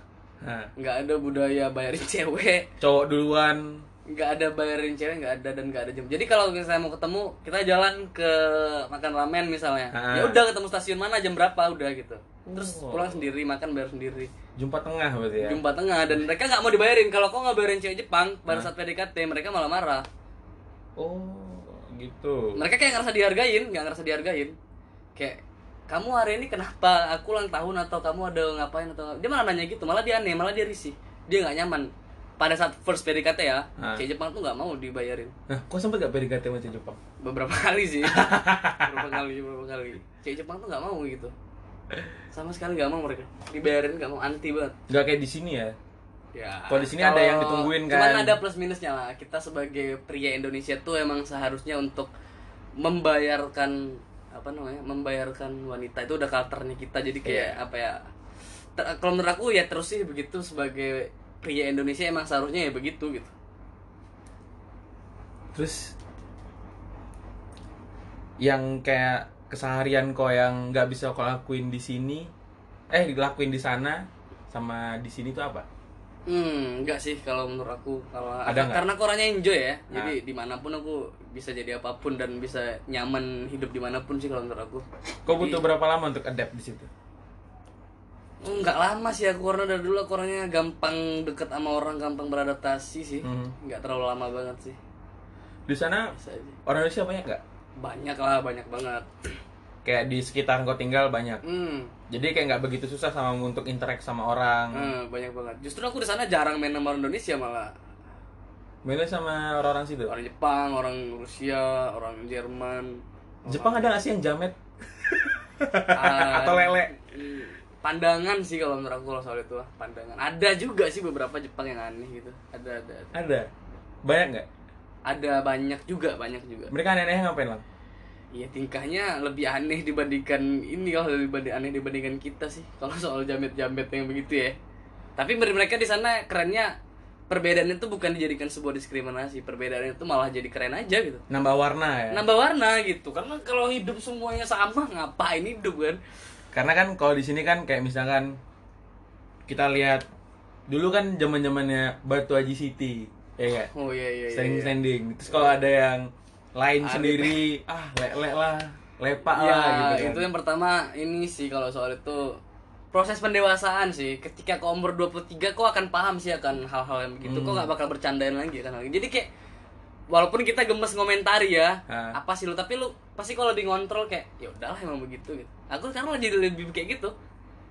Nggak ada budaya bayarin cewek. Cowok duluan nggak ada bayarin cewek nggak ada dan nggak ada jam. Jadi kalau misalnya mau ketemu kita jalan ke makan ramen misalnya. Ah. ya udah ketemu stasiun mana jam berapa udah gitu. Terus Oh. pulang sendiri makan bayar sendiri. Jumpa tengah berarti ya? Jumpa tengah dan mereka nggak mau dibayarin. Kalau kok nggak bayarin cewek Jepang pada Hah? saat PDKT mereka malah marah. Oh gitu. Mereka kayak ngerasa dihargain nggak ngerasa dihargain. Kayak kamu hari ini kenapa? Aku ulang tahun atau kamu ada ngapain atau dia malah nanya gitu malah dia aneh malah dia risih. Dia nggak nyaman pada saat first PDKT ya cewek Jepang tuh nggak mau dibayarin. Nah kok sempet gak PDKT sama cewek Jepang? Beberapa kali sih. Beberapa kali beberapa kali. Cewek Jepang tuh nggak mau gitu. Sama sekali nggak mau mereka. Dibayarin nggak mau anti banget. Nggak kayak di sini ya? Ya Kalau di sini ada yang ditungguin, cuman kan? ada plus minusnya lah. Kita sebagai pria Indonesia tuh emang seharusnya untuk membayarkan apa namanya membayarkan wanita itu udah karakternya kita. Jadi kayak Iya. apa ya ter- kalau menurut aku ya terus sih begitu sebagai pria Indonesia emang seharusnya ya begitu gitu Terus yang kayak keseharian kok yang nggak bisa kau lakuin di sini, eh dilakuin di sana sama di sini tuh apa? Hmm, enggak sih kalau menurut aku kalau Ada nggak? karena aku orangnya enjoy ya. Nah. Jadi di mana pun aku bisa jadi apa pun dan bisa nyaman hidup di mana pun sih kalau menurut aku. Kau Jadi- butuh berapa lama untuk adapt di situ? Oh, Enggak lama sih aku karena dari dulu aku orangnya gampang deket sama orang, gampang beradaptasi sih. Hmm. Enggak terlalu lama banget sih. Di sana orang Indonesia banyak nggak? Banyak lah, banyak banget. Kayak di sekitar kau tinggal banyak. Hmm, Jadi kayak nggak begitu susah sama untuk interact sama orang. eh, banyak banget. Justru aku di sana jarang main sama orang Indonesia malah. Mainnya sama orang-orang situ. Orang Jepang, orang Rusia, orang Jerman. Jepang ada nggak sih yang jamet? Atau lele? Pandangan sih kalau menurut aku kalau soal itu pandangan. Ada juga sih beberapa Jepang yang aneh gitu. Ada ada. Ada, Ada. Banyak nggak? ada banyak juga, banyak juga. Mereka aneh-aneh ngapain lang? Iya tingkahnya lebih aneh dibandingkan ini kalau lebih aneh dibandingkan kita sih kalau soal jamet-jamet yang begitu ya. Tapi mereka di sana kerennya perbedaannya itu bukan dijadikan sebuah diskriminasi, perbedaannya itu malah jadi keren aja gitu. Nambah warna ya. Nambah warna gitu. Karena kalau hidup semuanya sama ngapain hidup kan? Karena kan kalau di sini kan kayak misalkan kita lihat dulu kan zaman zamannya Batu Haji City, ya nggak? Oh iya iya iya. Standing iya. standing. Terus kalau ada yang lain sendiri, ah lek-lek lah, lepak Ya, lah gitu kan. itu yang pertama ini sih kalau soal itu proses pendewasaan sih. Ketika kau umur 23 kau akan paham sih akan hal-hal yang begitu. Kau Hmm. nggak bakal bercandain lagi kan. Jadi kayak walaupun kita gemes ngomentari ya, apa sih lu tapi lu pasti kalau lebih ngontrol kayak ya udahlah emang begitu gitu. Aku sekarang jadi lebih kayak gitu.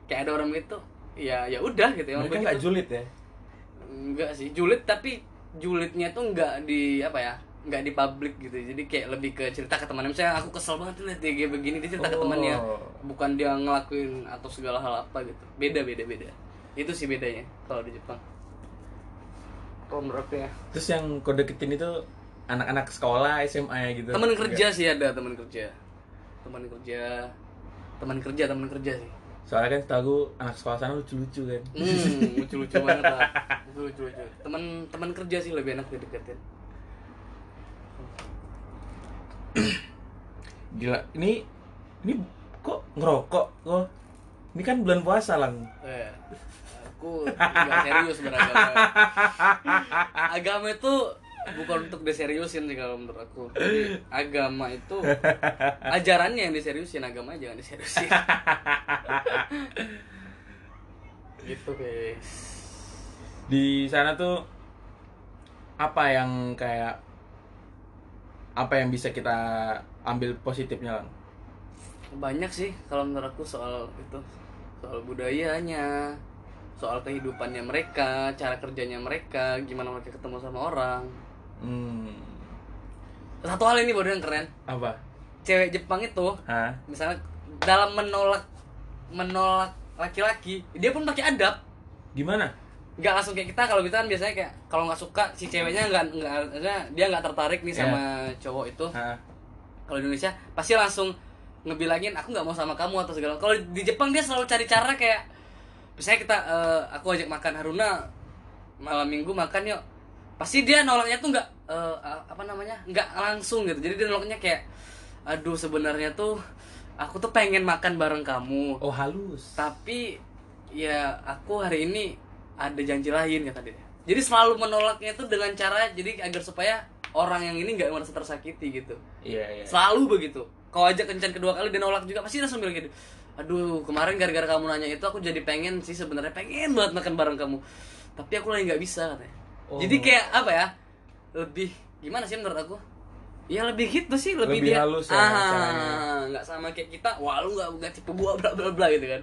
Kayak ada orang gitu. Ya ya udah gitu emang Mereka nggak julid ya. Enggak sih, julid tapi julidnya tuh enggak di apa ya? Enggak di publik gitu. Jadi kayak lebih ke cerita ke temannya. Misalnya aku kesel banget lihat dia kayak begini, dia cerita ke Oh. temannya. Bukan dia ngelakuin atau segala hal apa gitu. Beda beda beda. Itu sih bedanya kalau di Jepang. Kalau menurut aku ya. Terus yang kau deketin itu anak-anak sekolah, SMA gitu. Teman kerja sih ada teman kerja. Teman kerja. Teman kerja, teman kerja sih. Soalnya kan setahu anak sekolah sana lucu-lucu kan. Hmm, lucu-lucu banget lah. Lucu-lucu. Teman teman kerja sih lebih enak dideketin. Gila, ini ini kok ngerokok kok? Ini kan bulan puasa lang. Eh, aku nggak serius beragama. Agama itu bukan untuk diseriusin sih kalau menurut aku. Jadi, agama itu ajarannya yang diseriusin, agama jangan diseriusin. gitu guys. Di sana tuh apa yang kayak apa yang bisa kita ambil positifnya lang? Banyak sih kalau menurut aku soal itu, soal budayanya, soal kehidupannya mereka, cara kerjanya mereka, gimana mereka ketemu sama orang. Hmm, Satu hal ini bodoh yang keren, apa? cewek Jepang itu Hah? misalnya dalam menolak menolak laki-laki dia pun pakai adab. Gimana? nggak langsung kayak kita kalau kita kan biasanya kayak kalau nggak suka si ceweknya nggak nggak dia nggak tertarik nih sama cowok itu. Kalau di Indonesia pasti langsung ngebilangin aku nggak mau sama kamu atau segala. Kalau di Jepang dia selalu cari cara kayak misalnya kita eh, aku ajak makan Haruna malam minggu makan yuk pasti dia nolaknya tuh nggak eh, apa namanya nggak langsung gitu. Jadi dia nolaknya kayak aduh sebenarnya tuh aku tuh pengen makan bareng kamu. Oh halus. tapi ya aku hari ini ada janji lain kata dia. Jadi selalu menolaknya tuh dengan cara jadi agar supaya orang yang ini nggak merasa tersakiti gitu. Iya iya. selalu begitu. Kau ajak kencan kedua kali dia nolak juga pasti langsung bilang gitu. Aduh kemarin gara-gara kamu nanya itu aku jadi pengen sih sebenarnya pengen banget makan bareng kamu. Tapi aku lagi nggak bisa katanya Oh. jadi kayak apa ya lebih gimana sih menurut aku ya lebih gitu sih lebih, Lebih dia halus ya ah nggak sama kayak kita wah lu nggak nggak tipe gua bla bla bla gitu kan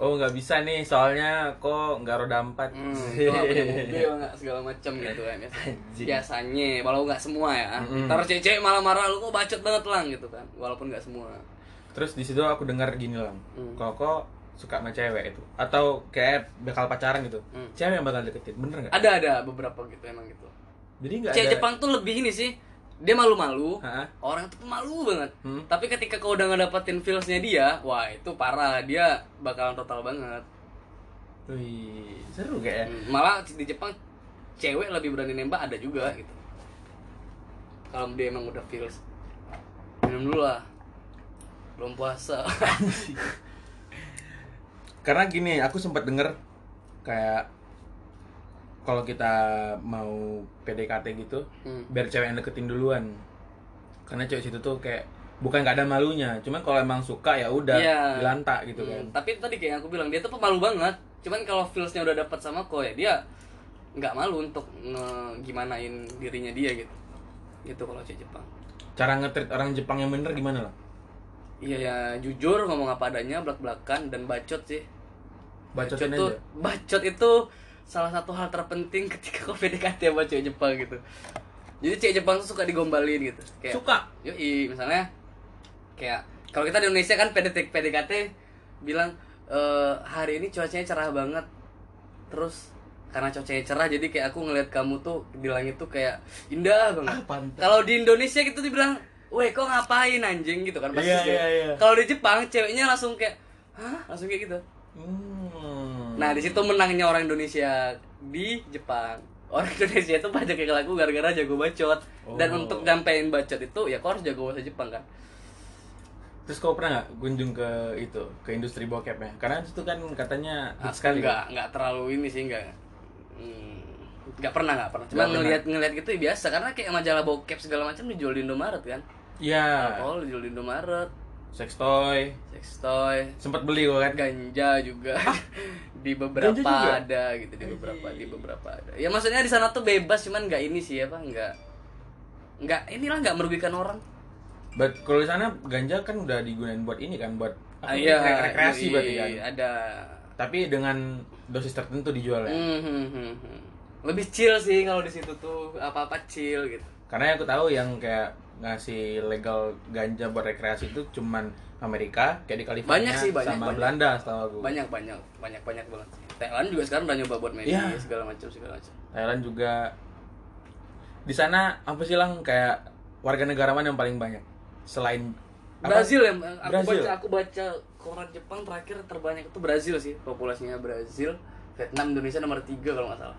Oh nggak bisa nih soalnya kok nggak roda empat. Hmm, punya mobil nggak segala macam gitu kan biasanya. Biasanya walau nggak semua ya Mm-mm. taruh cewek malah marah lu kok bacot banget lang gitu kan walaupun nggak semua Terus di situ aku dengar gini lang, Hmm. kalau kok suka sama cewek itu atau kayak bakal pacaran gitu, Hmm. cewek yang bakal deketin, bener nggak? ada ada beberapa gitu emang gitu Jadi nggak cewek ada. Jepang tuh lebih ini sih dia malu-malu orang tuh malu banget Hmm. tapi ketika kau udah ngedapetin feelsnya dia wah itu parah dia bakalan total banget Wih, seru kayak ya. Hmm, malah di Jepang cewek lebih berani nembak ada juga gitu kalau dia emang udah feels minum dulu lah belum puasa Karena gini, aku sempat denger kayak kalau kita mau PDKT gitu, Hmm. biar cewek yang deketin duluan. Karena cewek situ tuh kayak bukan nggak ada malunya, cuman kalau emang suka ya udah Iya. dilantak gitu kan. Hmm, tapi tadi kayak aku bilang dia tuh pemalu banget cuman kalau feelsnya udah dapat sama kau ya dia nggak malu untuk gimanain dirinya dia gitu gitu kalau cewek Jepang Cara ngetrit orang Jepang yang bener gimana lah? Iya ya jujur ngomong apa adanya belak belakan dan bacot sih Bacotin tuh aja. bacot itu salah satu hal terpenting ketika kau PDKT sama cewek Jepang gitu jadi cewek Jepang tuh suka digombalin gitu kayak Suka. Yoi, misalnya kayak kalau kita di Indonesia kan PDT, PDKT bilang "Eh, hari ini cuacanya cerah banget. Terus karena cuacanya cerah jadi kayak aku ngeliat kamu tuh di langit tuh kayak indah banget. Ah. Kalau di Indonesia gitu dibilang, "Weh, kok ngapain anjing?" gitu kan pasti. Gitu. iya, iya. Kalau di Jepang ceweknya langsung kayak, "Hah?" langsung kayak gitu. Hmm. Nah, di situ menangnya orang Indonesia di Jepang. Orang Indonesia itu banyak yang laku gara-gara jago bacot. Dan Oh. untuk nyampein bacot itu ya kau harus jago bahasa Jepang kan. Terus kau pernah nggak kunjung ke itu ke industri bokepnya? Karena itu kan katanya hits sekali. Enggak, enggak terlalu ini sih enggak. Hmm, pernah, enggak pernah. Cuma Nggak pernah. ngelihat ngelihat gitu ya biasa karena kayak majalah bokep segala macam dijual di Indomaret kan. Iya. Alkohol dijual di Indomaret, Sex toy. sex toy, Sempat beli kok kan? ganja juga. di beberapa Ganja juga? ada gitu, di beberapa di beberapa ada. Ya maksudnya di sana tuh bebas cuman enggak ini sih apa enggak enggak inilah enggak merugikan orang. But kalau di sana ganja kan udah digunain buat ini kan buat Ah, iya, rek- rekreasi iya, berarti kan. Ada Tapi dengan dosis tertentu dijual ya. Hmm, hmm. Lebih chill sih kalau di situ tuh apa-apa chill gitu. Karena yang aku tahu yang kayak ngasih legal ganja buat rekreasi itu cuman Amerika kayak di California Banyak sih, banyak, sama banyak. Belanda setahu aku. banyak banyak banyak banyak banget Thailand juga sekarang udah nyoba buat media Iya. segala macam segala macam Thailand juga di sana apa sih lang kayak warga negara mana yang paling banyak selain apa? Brazil ya aku Brazil. baca aku baca koran Jepang terakhir terbanyak itu Brazil sih populasinya Brazil Vietnam Indonesia nomor tiga kalau nggak salah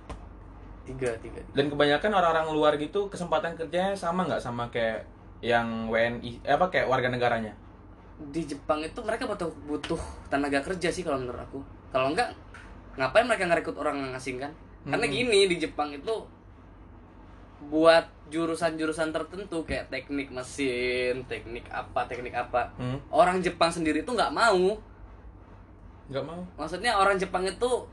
tiga tiga dan kebanyakan orang-orang luar gitu kesempatan kerjanya sama nggak sama kayak yang WNI eh, apa kayak warga negaranya? Di Jepang itu mereka butuh butuh tenaga kerja sih kalau menurut aku. Kalau enggak ngapain mereka ngerekrut orang asing kan? Karena Hmm. gini di Jepang itu buat jurusan-jurusan tertentu kayak teknik mesin teknik apa teknik apa hmm? orang Jepang sendiri itu nggak mau. Nggak mau? Maksudnya orang Jepang itu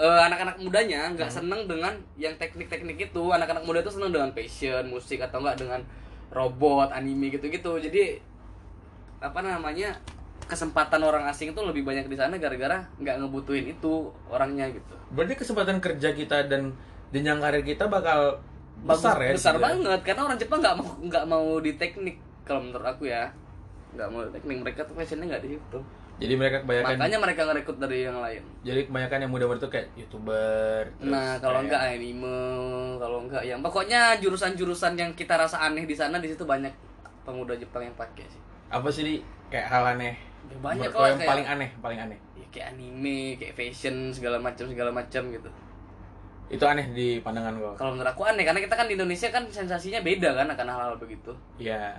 eh, anak-anak mudanya nggak Hmm. seneng dengan yang teknik-teknik itu. Anak-anak muda itu seneng dengan passion musik atau enggak dengan robot anime gitu-gitu. Jadi apa namanya kesempatan orang asing itu lebih banyak di sana gara-gara nggak ngebutuhin itu orangnya gitu. Berarti kesempatan kerja kita dan jenjang karir kita bakal Bagus- besar ya besar gitu ya? banget. Karena orang Jepang nggak mau nggak mau di teknik kalau menurut aku ya. Nggak mau di teknik. Mereka tuh passionnya nggak di situ jadi mereka kebanyakan makanya mereka ngerekrut dari yang lain. Jadi kebanyakan yang muda-muda tuh kayak youtuber Nah, kalau kayak- enggak anime, kalau enggak yang pokoknya jurusan-jurusan yang kita rasa aneh di sana di situ banyak pemuda Jepang yang pakai sih. apa sih di kayak hal aneh. Ya, banyak kok yang kayak paling aneh paling aneh? Ya, kayak anime, kayak fashion segala macam segala macam gitu. itu aneh di pandangan kau Kalau menurut aku aneh karena kita kan di Indonesia kan sensasinya beda kan akan hal-hal begitu. ya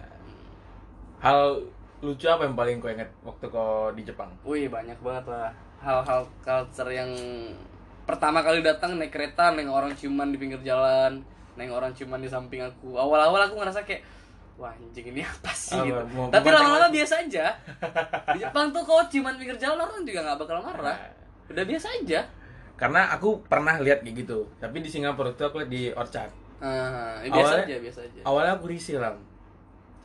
hal lucu apa yang paling kau ingat waktu kau di Jepang Wih, banyak banget lah hal-hal culture yang pertama kali datang naik kereta neng orang ciuman di pinggir jalan, neng orang ciuman di samping aku. Awal-awal aku ngerasa kayak wah anjing ini apa sih Apa, gitu. mau- Tapi lama-lama biasa aja. Di Jepang tuh kalau ciuman pinggir jalan orang juga nggak bakal marah. Udah biasa aja. karena aku pernah lihat kayak gitu tapi di Singapura itu aku lihat di Orchard Ah, ya biasa Awalnya- aja, biasa aja. awalnya aku risih lah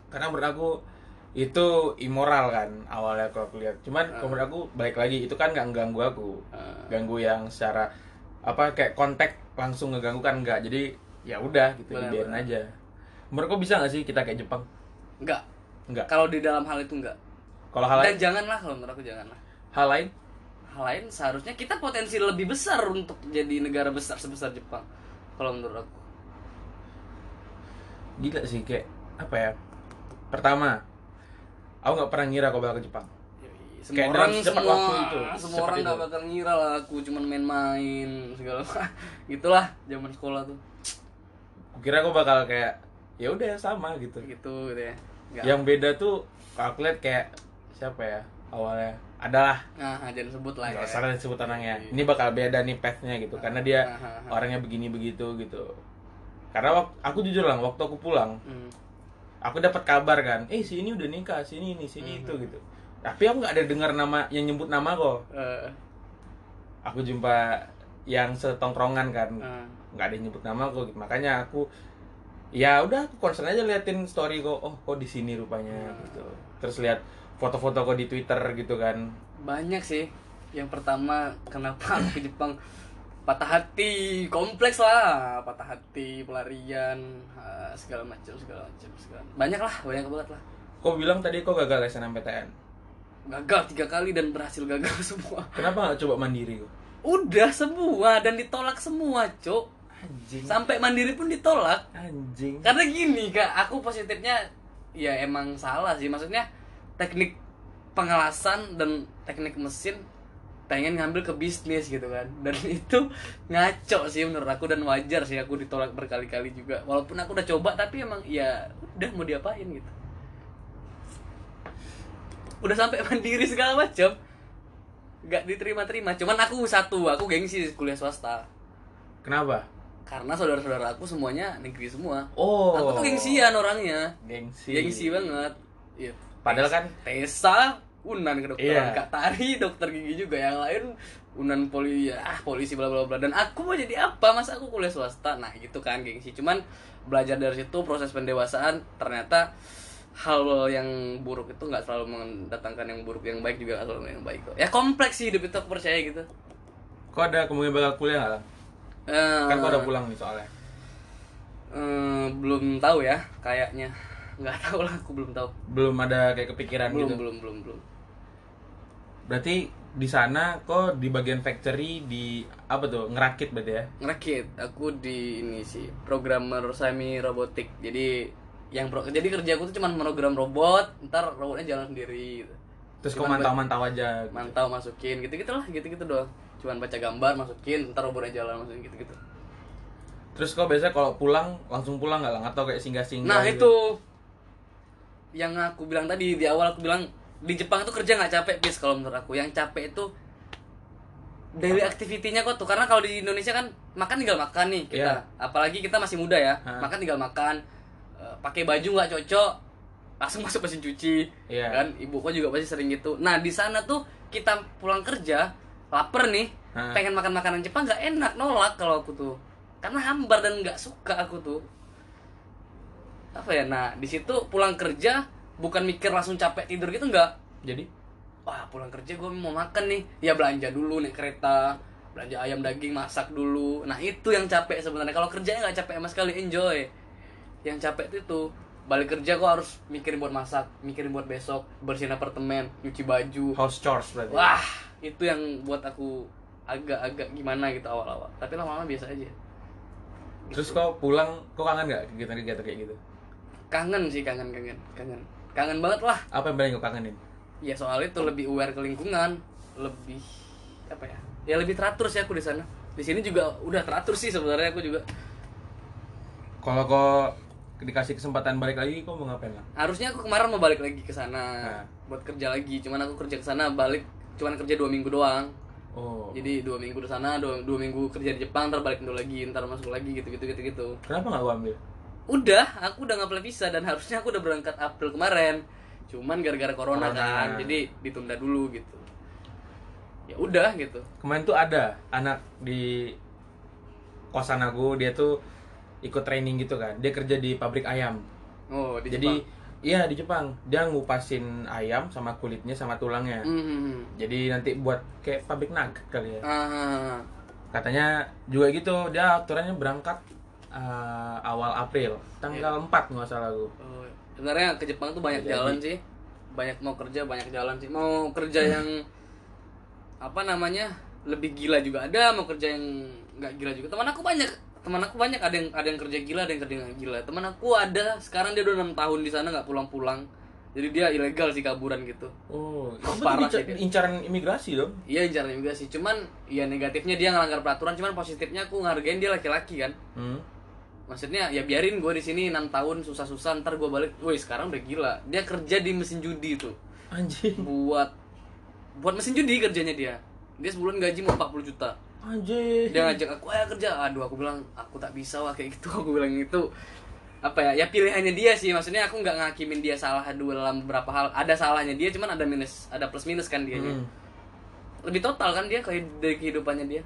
karena menurut aku itu immoral kan awalnya kalau aku lihat. Cuman kalau menurut aku balik lagi itu kan nggak ganggu aku. Ah. ganggu yang secara apa kayak kontak langsung ngeganggu kan enggak jadi ya udah gitu Benar, dibiarin benar. aja. Menurut kau bisa nggak sih kita kayak Jepang? Enggak. enggak Kalau di dalam hal itu enggak. kalau hal Dan lain? janganlah kalau menurut aku janganlah. hal lain? Hal lain seharusnya kita potensi lebih besar untuk jadi negara besar sebesar Jepang kalau menurut aku. Gila sih kayak apa ya? Pertama aku nggak pernah ngira kau bakal ke Jepang. Semua Kayak orang semua waktu itu, semua orang nggak bakal ngira lah aku cuman main-main segala gitulah zaman sekolah tuh. Kira aku bakal kayak ya udah sama gitu. Gitu gitu ya. Nggak. yang beda tuh kalau aku lihat kayak siapa ya awalnya. Adalah. Nah jangan sebut lah ya. salah disebut orangnya ini bakal beda nih pathnya gitu karena dia Ah, ah, orangnya begini begitu gitu. Karena aku jujur lah waktu aku pulang Hmm. Aku dapat kabar kan eh si ini udah nikah sini ini sini itu gitu. Tapi aku nggak ada dengar nama yang nyebut nama kok. Eh, aku jumpa yang setongkrongan kan nggak ada yang nyebut nama kok gitu. makanya aku ya udah aku concern aja liatin story kok oh kok di sini rupanya gitu. Terus lihat foto-foto kok di twitter gitu kan. Banyak sih yang pertama kenapa aku ke Jepang patah hati kompleks lah. Patah hati pelarian ah, segala macam segala macam segala banyak lah banyak banget lah. Kok bilang tadi kok gagal SNMPTN gagal tiga kali dan berhasil gagal semua. Kenapa nggak coba mandiri kok udah semua dan ditolak semua cok anjing. Sampai mandiri pun ditolak. Anjing. Karena gini kak aku positifnya ya emang salah sih. Maksudnya teknik pengelasan dan teknik mesin pengen ngambil ke bisnis gitu kan. Dan itu ngaco sih menurut aku dan wajar sih aku ditolak berkali-kali juga. Walaupun aku udah coba tapi emang ya udah mau diapain gitu. Udah sampai mandiri segala macam nggak diterima-terima. Cuman aku satu aku gengsi kuliah swasta. Kenapa? Karena saudara-saudara aku semuanya negeri semua. Oh Aku tuh gengsian orangnya. gengsi. Gengsi banget. Iya. Padahal kan- Tesa Unan kedokteran, Iya. Kak Tari dokter gigi juga yang lain Unan poli ya ah, polisi bla bla bla. Dan aku mau jadi apa? Mas aku kuliah swasta? Nah gitu kan gengsi cuman belajar dari situ proses pendewasaan ternyata hal yang buruk itu nggak selalu mendatangkan yang buruk yang baik juga nggak selalu yang baik kok. Ya kompleks sih hidup itu aku percaya gitu. Kok ada kemungkinan bakal kuliah nggak? Eh, kan kok udah pulang nih soalnya. eh, belum tahu ya kayaknya. Nggak tahu lah aku belum tahu. Belum ada kayak kepikiran belum gitu? belum belum belum berarti di sana kok di bagian factory di apa tuh ngerakit berarti ya? Ngerakit. Aku di ini sih programmer semi robotik jadi yang pro, jadi kerja aku tuh cuma program robot ntar robotnya jalan sendiri gitu. terus kok Cuman mantau-mantau aja gitu. mantau masukin gitu gitu lah gitu gitu doang. Cuman baca gambar masukin ntar robotnya jalan masukin gitu gitu terus kok biasanya kalau pulang langsung pulang nggak? Lah atau kayak singgah-singgah nah gitu? itu. Yang aku bilang tadi di awal aku bilang di Jepang itu kerja nggak capek bis kalau menurut aku. Yang capek itu daily activity-nya kok tuh. Karena kalau di Indonesia kan makan tinggal makan nih kita. Iya. apalagi kita masih muda ya. Hah. makan tinggal makan. Eh, pakai baju nggak cocok langsung masuk mesin cuci. Iya. kan? Ibu kok juga pasti sering gitu. Nah di sana tuh kita pulang kerja lapar nih Hah. pengen makan makanan Jepang nggak enak nolak kalau aku tuh. Karena hambar dan nggak suka aku tuh. Apa ya? Nah di situ pulang kerja bukan mikir langsung capek tidur gitu nggak. Jadi wah pulang kerja gue mau makan nih. Ya belanja dulu naik kereta belanja ayam daging masak dulu. Nah itu yang capek sebenarnya. Kalau kerjanya nggak capek sama sekali enjoy. Yang capek itu tuh balik kerja kok harus mikirin buat masak mikirin buat besok bersihin apartemen nyuci baju. House chores berarti. Wah itu yang buat aku agak-agak gimana gitu awal-awal. Tapi lama-lama biasa aja. Terus kok pulang kok kangen nggak kegiatan-kegiatan kayak gitu? Kangen sih kangen kangen kangen kangen banget lah. Apa yang paling kau kangenin? Ya soal itu lebih aware ke lingkungan. Lebih apa ya? Ya lebih teratur sih aku di sana. Di sini juga udah teratur sih sebenarnya aku juga. Kalau kau dikasih kesempatan balik lagi kau mau ngapain lah? Harusnya aku kemarin mau balik lagi ke sana. Nah. buat kerja lagi. Cuman aku kerja ke sana balik cuman kerja dua minggu doang. Oh. Jadi dua minggu di sana dua, dua minggu kerja di Jepang ntar balik Indo lagi ntar masuk lagi gitu gitu gitu gitu kenapa nggak kau ambil udah aku udah nggak visa dan harusnya aku udah berangkat April kemarin. Cuman gara-gara corona, Corona. kan jadi ditunda dulu gitu. Ya udah gitu. Kemarin tuh ada anak di kosan aku dia tuh ikut training gitu kan. Dia kerja di pabrik ayam. Oh di jadi Jepang. iya di Jepang. Dia ngupasin ayam sama kulitnya sama tulangnya. Hmm. jadi nanti buat kayak pabrik nugget kali ya. Ah, katanya juga gitu dia aturannya berangkat eh, awal April. Tanggal 4 nggak salah aku oh, sebenarnya ke Jepang tuh banyak Jadi. jalan sih. Banyak mau kerja banyak jalan sih. Mau kerja yang apa namanya lebih gila juga ada mau kerja yang nggak gila juga. Teman aku banyak teman aku banyak. Ada yang ada yang kerja gila ada yang kerja nggak gila. Teman aku ada sekarang dia udah enam tahun di sana nggak pulang-pulang. Jadi dia ilegal sih kaburan gitu. Oh, Parah itu sih dia. incaran imigrasi dong. iya incarnya juga sih cuman ya negatifnya dia ngelanggar peraturan cuman positifnya aku ngargain dia laki-laki kan. Hmm. Maksudnya ya biarin gue di sini enam tahun susah-susah ntar gue balik. Woi sekarang udah gila. Dia kerja di mesin judi tuh. Anjing. buat buat mesin judi kerjanya dia. Dia sebulan gaji mau 40 juta. Anjing. dia ngajak aku ayo kerja. Aduh aku bilang aku tak bisa wah kayak gitu aku bilang itu apa ya? Ya pilihannya dia sih. Maksudnya aku nggak ngakimin dia salah dua dalam beberapa hal. Ada salahnya dia cuman ada minus ada plus minus kan dia Hmm. lebih total kan dia kayak dari kehidupannya dia.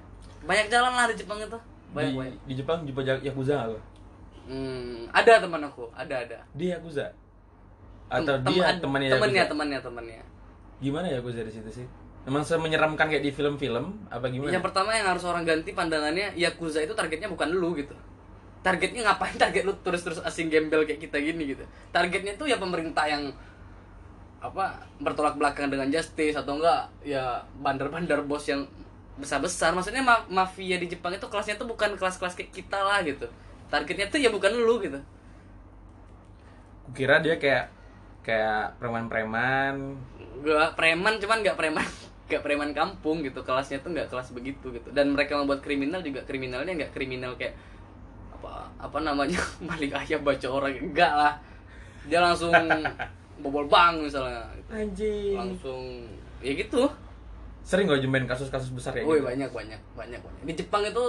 Banyak jalan lah di Jepang itu. Banyak di, banyak. di Jepang jumpa Yakuza apa? Hmm, ada teman aku ada ada Dia Yakuza. Atau Tem- dia tem- temannya temannya Yakuza? temannya temannya Gimana Yakuza di situ sih? Emang semenyeramkan kayak di film-film apa gimana? Yang pertama yang harus orang ganti pandangannya Yakuza itu targetnya bukan lu gitu Targetnya ngapain target lu terus-terus asing gembel kayak kita gini gitu Targetnya tuh ya pemerintah yang apa bertolak belakang dengan justice atau enggak ya bandar-bandar bos yang besar-besar maksudnya ma- mafia di Jepang itu kelasnya tuh bukan kelas-kelas kayak kita lah gitu targetnya tuh ya bukan lu gitu. Kukira dia kayak kayak preman-preman. gak preman cuman nggak preman nggak preman kampung gitu. Kelasnya tuh nggak kelas begitu gitu. Dan mereka membuat kriminal juga kriminalnya nggak kriminal kayak apa apa namanya maling ayam baca orang enggak lah. Dia langsung bobol bank misalnya. Anjing. langsung ya gitu. Sering gak jumpain kasus-kasus besar kayak Woi gitu? banyak banyak banyak banyak. Di Jepang itu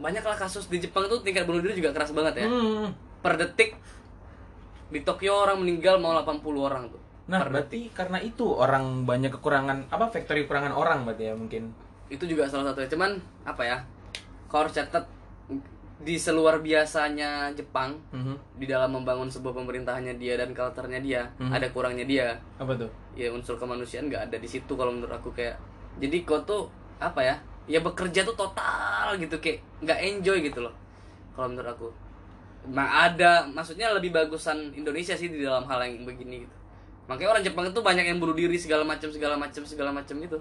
banyak lah kasus di Jepang itu tingkat bunuh diri juga keras banget ya Hmm. per detik di Tokyo orang meninggal mau 80 orang tuh Nah, per berarti karena itu orang banyak kekurangan apa factory kekurangan orang berarti ya mungkin. itu juga salah satu cuman apa ya kau harus catat di seluar biasanya Jepang Mhm. di dalam membangun sebuah pemerintahannya dia dan culture-nya dia Mhm. ada kurangnya dia Apa tuh? ya unsur kemanusiaan nggak ada di situ kalau menurut aku kayak jadi kau tuh apa ya ya bekerja tuh total gitu kayak nggak enjoy gitu loh kalau menurut aku. Nah ada maksudnya lebih bagusan Indonesia sih di dalam hal yang begini gitu. Makanya orang Jepang itu banyak yang bunuh diri segala macam segala macam segala macam gitu.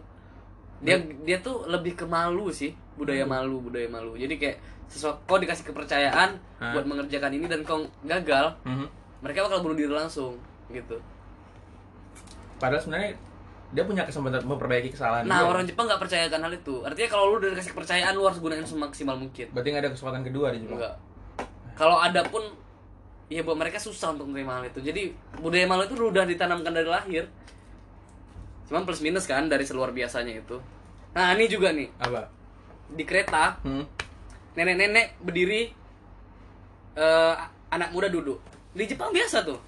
Dia dia tuh lebih ke malu sih budaya malu budaya malu. Jadi kayak sesuatu kau dikasih kepercayaan Hah? buat mengerjakan ini dan kau gagal Mhm. mereka bakal bunuh diri langsung gitu. Padahal sebenarnya dia punya kesempatan memperbaiki kesalahan. Nah dia. orang Jepang nggak percayakan hal itu. Artinya kalau lu udah dikasih kepercayaan lu harus gunain semaksimal mungkin. berarti nggak ada kesempatan kedua di Jepang. Enggak. Kalau ada pun ya buat mereka susah untuk menerima hal itu. Jadi budaya malu itu udah ditanamkan dari lahir. Cuman plus minus kan dari seluar biasanya itu. Nah ini juga nih Apa? di kereta Hmm. nenek-nenek berdiri eh, anak muda duduk. Di Jepang biasa tuh.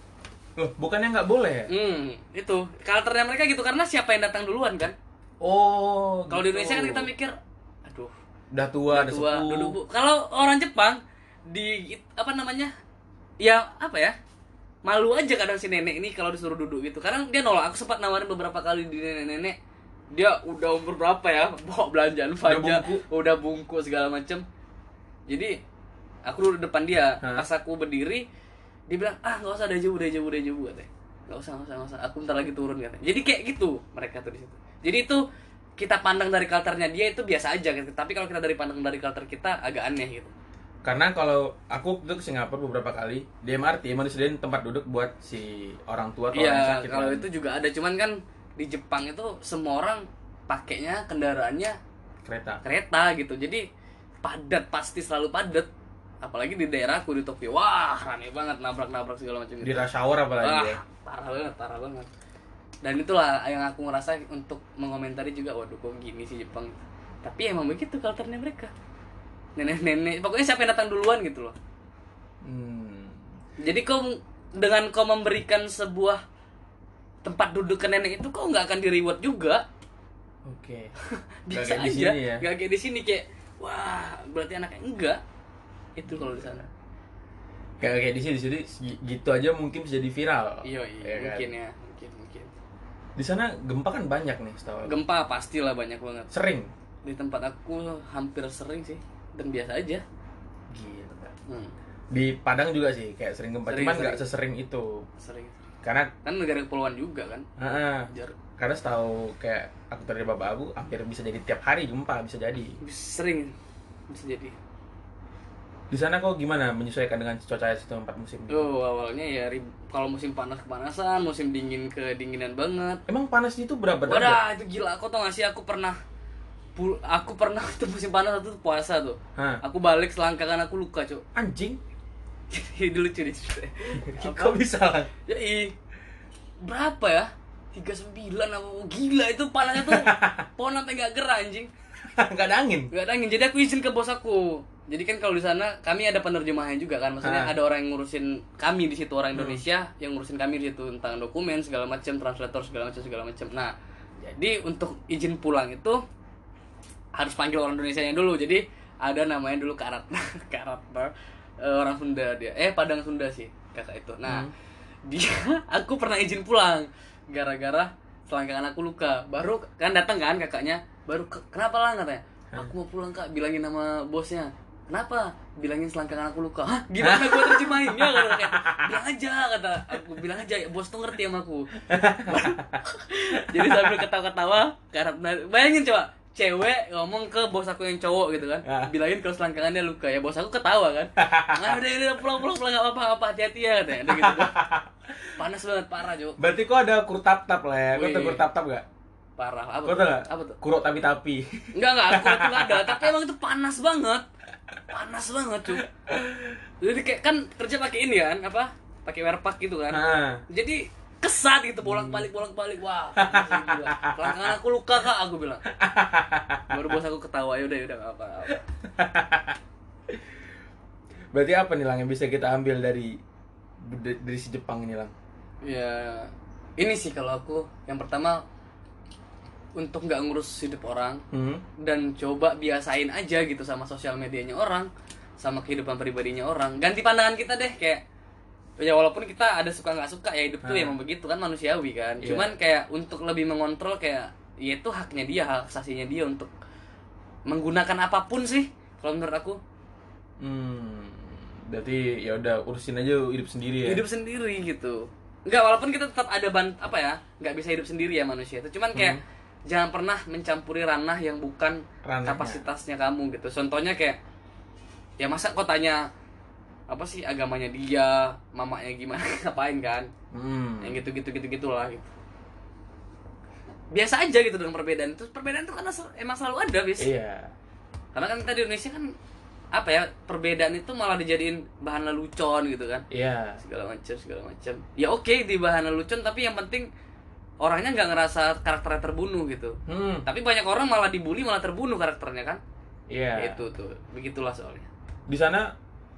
Loh, bukannya nggak boleh ya? Hmm, itu karakternya mereka gitu karena siapa yang datang duluan kan? Oh. Kalau di gitu. Indonesia kan kita mikir, aduh udah tua, udah tua duduk. Kalau orang Jepang di apa namanya? Ya apa ya? Malu aja kadang si nenek ini kalau disuruh duduk gitu. Karena dia nolak. Aku sempat nawarin beberapa kali di nenek-nenek. Dia udah umur berapa ya? Bawa belanjaan Udah bungku. udah bungkus segala macem. Jadi aku duduk depan dia. Hah? Pas aku berdiri, dia bilang, "Ah, nggak usah, jauh, udah jauh," katanya. Nggak usah, nggak usah, nggak usah. Aku bentar lagi turun katanya. Jadi kayak gitu mereka tuh di situ. Jadi itu kita pandang dari culture-nya dia itu biasa aja gitu. Tapi kalau kita dari pandang dari culture kita agak aneh gitu. Karena kalau aku tuh ke Singapura beberapa kali di MRT emang disediain tempat duduk buat si orang tua atau orang Iya, sakit. kalau kan. itu juga ada. Cuman kan di Jepang itu semua orang pakainya kendaraannya kereta. kereta gitu. Jadi padat pasti selalu padat. Apalagi di daerahku di Tokyo. Wah, rame banget nabrak-nabrak segala macam Di gitu. rush hour apalagi Wah, ya. parah banget, parah banget. Dan itulah yang aku ngerasa untuk mengomentari juga, waduh kok gini sih Jepang. Tapi emang begitu culture-nya mereka. Nenek-nenek, pokoknya siapa yang datang duluan gitu loh. Hmm. Jadi kau dengan kau memberikan sebuah tempat duduk ke nenek itu kau nggak akan di reward juga. Oke. Biasa kayak di aja. ya. Nggak kayak di sini kayak wah, berarti anaknya enggak. Itu kalau di sana. Kayak kayak di sini, di sini gitu aja mungkin bisa jadi viral. Iya, iya, Ya kan? mungkin ya, mungkin, mungkin. Di sana gempa kan banyak nih, setahu. Gempa pastilah banyak banget. Sering. Di tempat aku hampir sering sih dan biasa aja. Gitu. Hmm, Di Padang juga sih, kayak sering gempa, Sering, cuman nggak sering. sering itu. sering. Karena Kan negara kepulauan juga kan. Jar karena setahu kayak aku dari bapak aku hampir bisa jadi tiap hari gempa bisa jadi. sering bisa jadi. Di sana kok gimana menyesuaikan dengan cuaca situ empat musim? Oh awalnya ya kalau musim panas kepanasan, musim dingin kedinginan banget. Emang panas itu berapa derajat? Wadah itu gila, aku tau gak sih aku pernah aku pernah itu musim panas itu puasa tuh. Hah? Aku balik selangkangan aku luka cuk. Anjing? Ini lucu nih? Kok bisa lah? Ya i berapa ya? 39 apa gila itu panasnya tuh pohon sampai gak gerah anjing. Gak ada angin? Gak ada angin. Jadi aku izin ke bos aku. Jadi kan kalau di sana kami ada penerjemahnya juga kan. Maksudnya Ah. ada orang yang ngurusin kami di situ orang Indonesia yang ngurusin kami di situ tentang dokumen segala macam, translator segala macam segala macam. Nah, jadi untuk izin pulang itu harus panggil orang Indonesia nya dulu. Jadi ada namanya dulu Karatna, Karatna eh, orang Sunda dia. Eh Padang Sunda sih kakak itu. Nah, dia aku pernah izin pulang gara-gara selangkangan aku luka. Baru kan datang kan kakaknya, baru "Ke- kenapa lah katanya? Aku mau pulang kak, bilangin nama bosnya. Kenapa? Bilangin selangkangan aku luka. Hah? Gimana gue terjemahinnya? Kayak, bilang aja kata aku bilang aja bos tuh ngerti sama aku. Jadi sambil ketawa-ketawa karena bayangin coba cewek ngomong ke bos aku yang cowok gitu kan Ah. bilangin kalau selangkangannya luka ya bos aku ketawa kan nah udah udah pulang pulang pulang gak apa apa hati-hati ya katanya udah gitu panas banget parah cok Berarti kok ada kurtap tap lah ya? Tau kurtap tap gak? parah apa Kau tuh? apa tuh Kurok tapi-tapi enggak enggak aku itu nggak ada tapi emang itu panas banget panas banget cuy. Jadi kayak kan kerja pakai ini kan apa? Pakai werpak gitu kan. Nah, jadi kesat gitu bolak balik bolak balik wah gila. kelangkangan aku luka kak aku bilang. Baru bos aku ketawa ya udah ya udah apa apa berarti apa nih Lang yang bisa kita ambil dari dari si Jepang ini Lang? ya ini sih kalau aku. Yang pertama untuk nggak ngurus hidup orang Hmm? dan coba biasain aja gitu sama sosial medianya orang sama kehidupan pribadinya orang ganti pandangan kita deh kayak ya walaupun kita ada suka nggak suka ya hidup tuh Ah. emang begitu kan manusiawi kan Iya. cuman kayak untuk lebih mengontrol kayak ya itu haknya dia hak asasinya dia untuk menggunakan apa pun sih kalau menurut aku Hmm, berarti ya udah urusin aja hidup sendiri ya. hidup sendiri gitu nggak walaupun kita tetap ada ban apa ya nggak bisa hidup sendiri ya manusia itu cuman kayak jangan pernah mencampuri ranah yang bukan Ranahnya. kapasitasnya kamu gitu contohnya kayak ya masa kok tanya apa sih agamanya dia mamanya gimana ngapain kan Hmm. yang gitu gitu gitu gitulah gitu biasa aja gitu dengan perbedaan itu perbedaan itu karena emang selalu ada bis Iya. karena kan kita di Indonesia kan apa ya perbedaan itu malah dijadiin bahan lelucon gitu kan Iya. segala macam segala macam ya oke di bahan lelucon tapi yang penting orangnya nggak ngerasa karakternya terbunuh gitu Hmm. tapi banyak orang malah dibully malah terbunuh karakternya kan Iya. itu tuh begitulah soalnya Di sana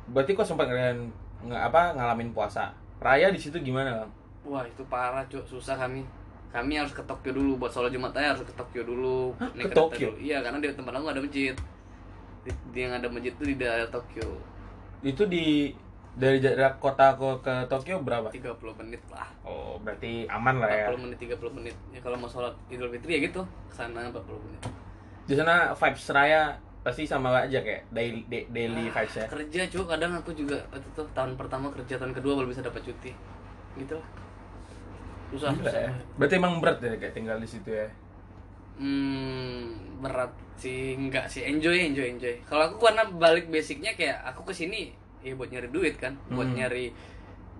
berarti kok sempat ngalamin nggak apa ngalamin puasa. Raya di situ gimana, Lang? wah itu parah cuk susah kami kami harus ke Tokyo dulu buat sholat Jumat aja harus ke Tokyo dulu Hah, Naik ke Tokyo? dulu. iya karena di tempat aku ada masjid di, di yang ada masjid tuh di daerah Tokyo Itu di dari jarak kota ke, ke Tokyo berapa? 30 menit lah Oh, berarti aman lah ya. 40 menit 30 menit ya kalau mau sholat Idul Fitri ya gitu ke sana 40 menit Di sana vibes raya pasti sama aja kayak daily da- daily Ah, vibes ya. kerja cuy kadang aku juga waktu itu tahun pertama kerja tahun kedua baru bisa dapat cuti gitu lah susah Gila susah ya. Berarti emang berat ya kayak tinggal di situ ya. hmm berat sih enggak sih enjoy enjoy enjoy kalau aku karena balik basicnya kayak aku ke sini ya buat nyari duit kan buat Hmm. nyari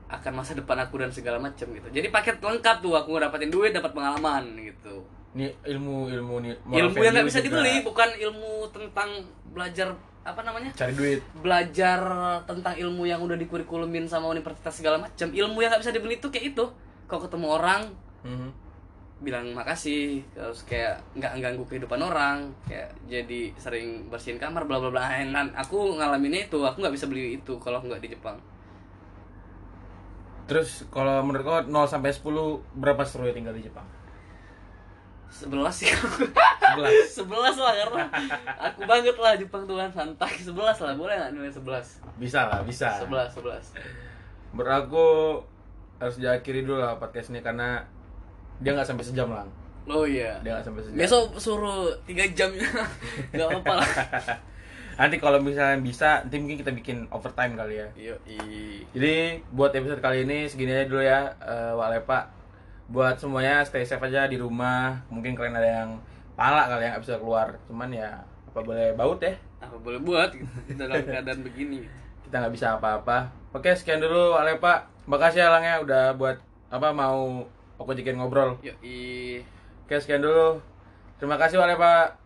akan masa depan aku dan segala macam gitu jadi paket lengkap tuh aku dapatin duit dapat pengalaman gitu Ini ilmu ilmu nih ilmu yang nggak bisa juga. dibeli bukan ilmu tentang belajar apa namanya Cari duit. belajar tentang ilmu yang udah dikurikulumin sama universitas segala macam ilmu yang nggak bisa dibeli itu kayak itu kalau ketemu orang Mhm. Bilang makasih terus kayak nggak ganggu kehidupan orang kayak jadi sering bersihin kamar bla bla bla dan aku ngalaminnya itu aku nggak bisa beli itu kalau nggak di Jepang Terus kalau menurut kau 0 sampai 10 berapa seru ya tinggal di Jepang? sebelas sih 11. sebelas lah karena aku banget lah Jepang tuh kan santai sebelas lah boleh nggak nilai sebelas Bisa lah, bisa. sebelas sebelas Menurut aku harus diakhiri dulu lah podcast ini karena dia nggak sampai sejam lah. Oh iya. Dia nggak sampai sejam. Besok suruh tiga jam. Nggak apa-apa lah. Nanti kalau misalnya bisa nanti mungkin kita bikin overtime kali ya. Iya jadi buat episode kali ini segini aja dulu ya uh, Wak Lepa. Buat semuanya stay safe aja di rumah. Mungkin kalian ada yang pala kali yang bisa keluar. Cuman ya apa boleh baut ya? Apa boleh buat kita dalam keadaan begini? Kita nggak bisa apa-apa. Oke sekian dulu Wak Lepa. Makasih ya Lang ya, udah buat apa mau Aku Jikin Ngobrol. Yuk. Oke, sekian dulu. Terima kasih Pak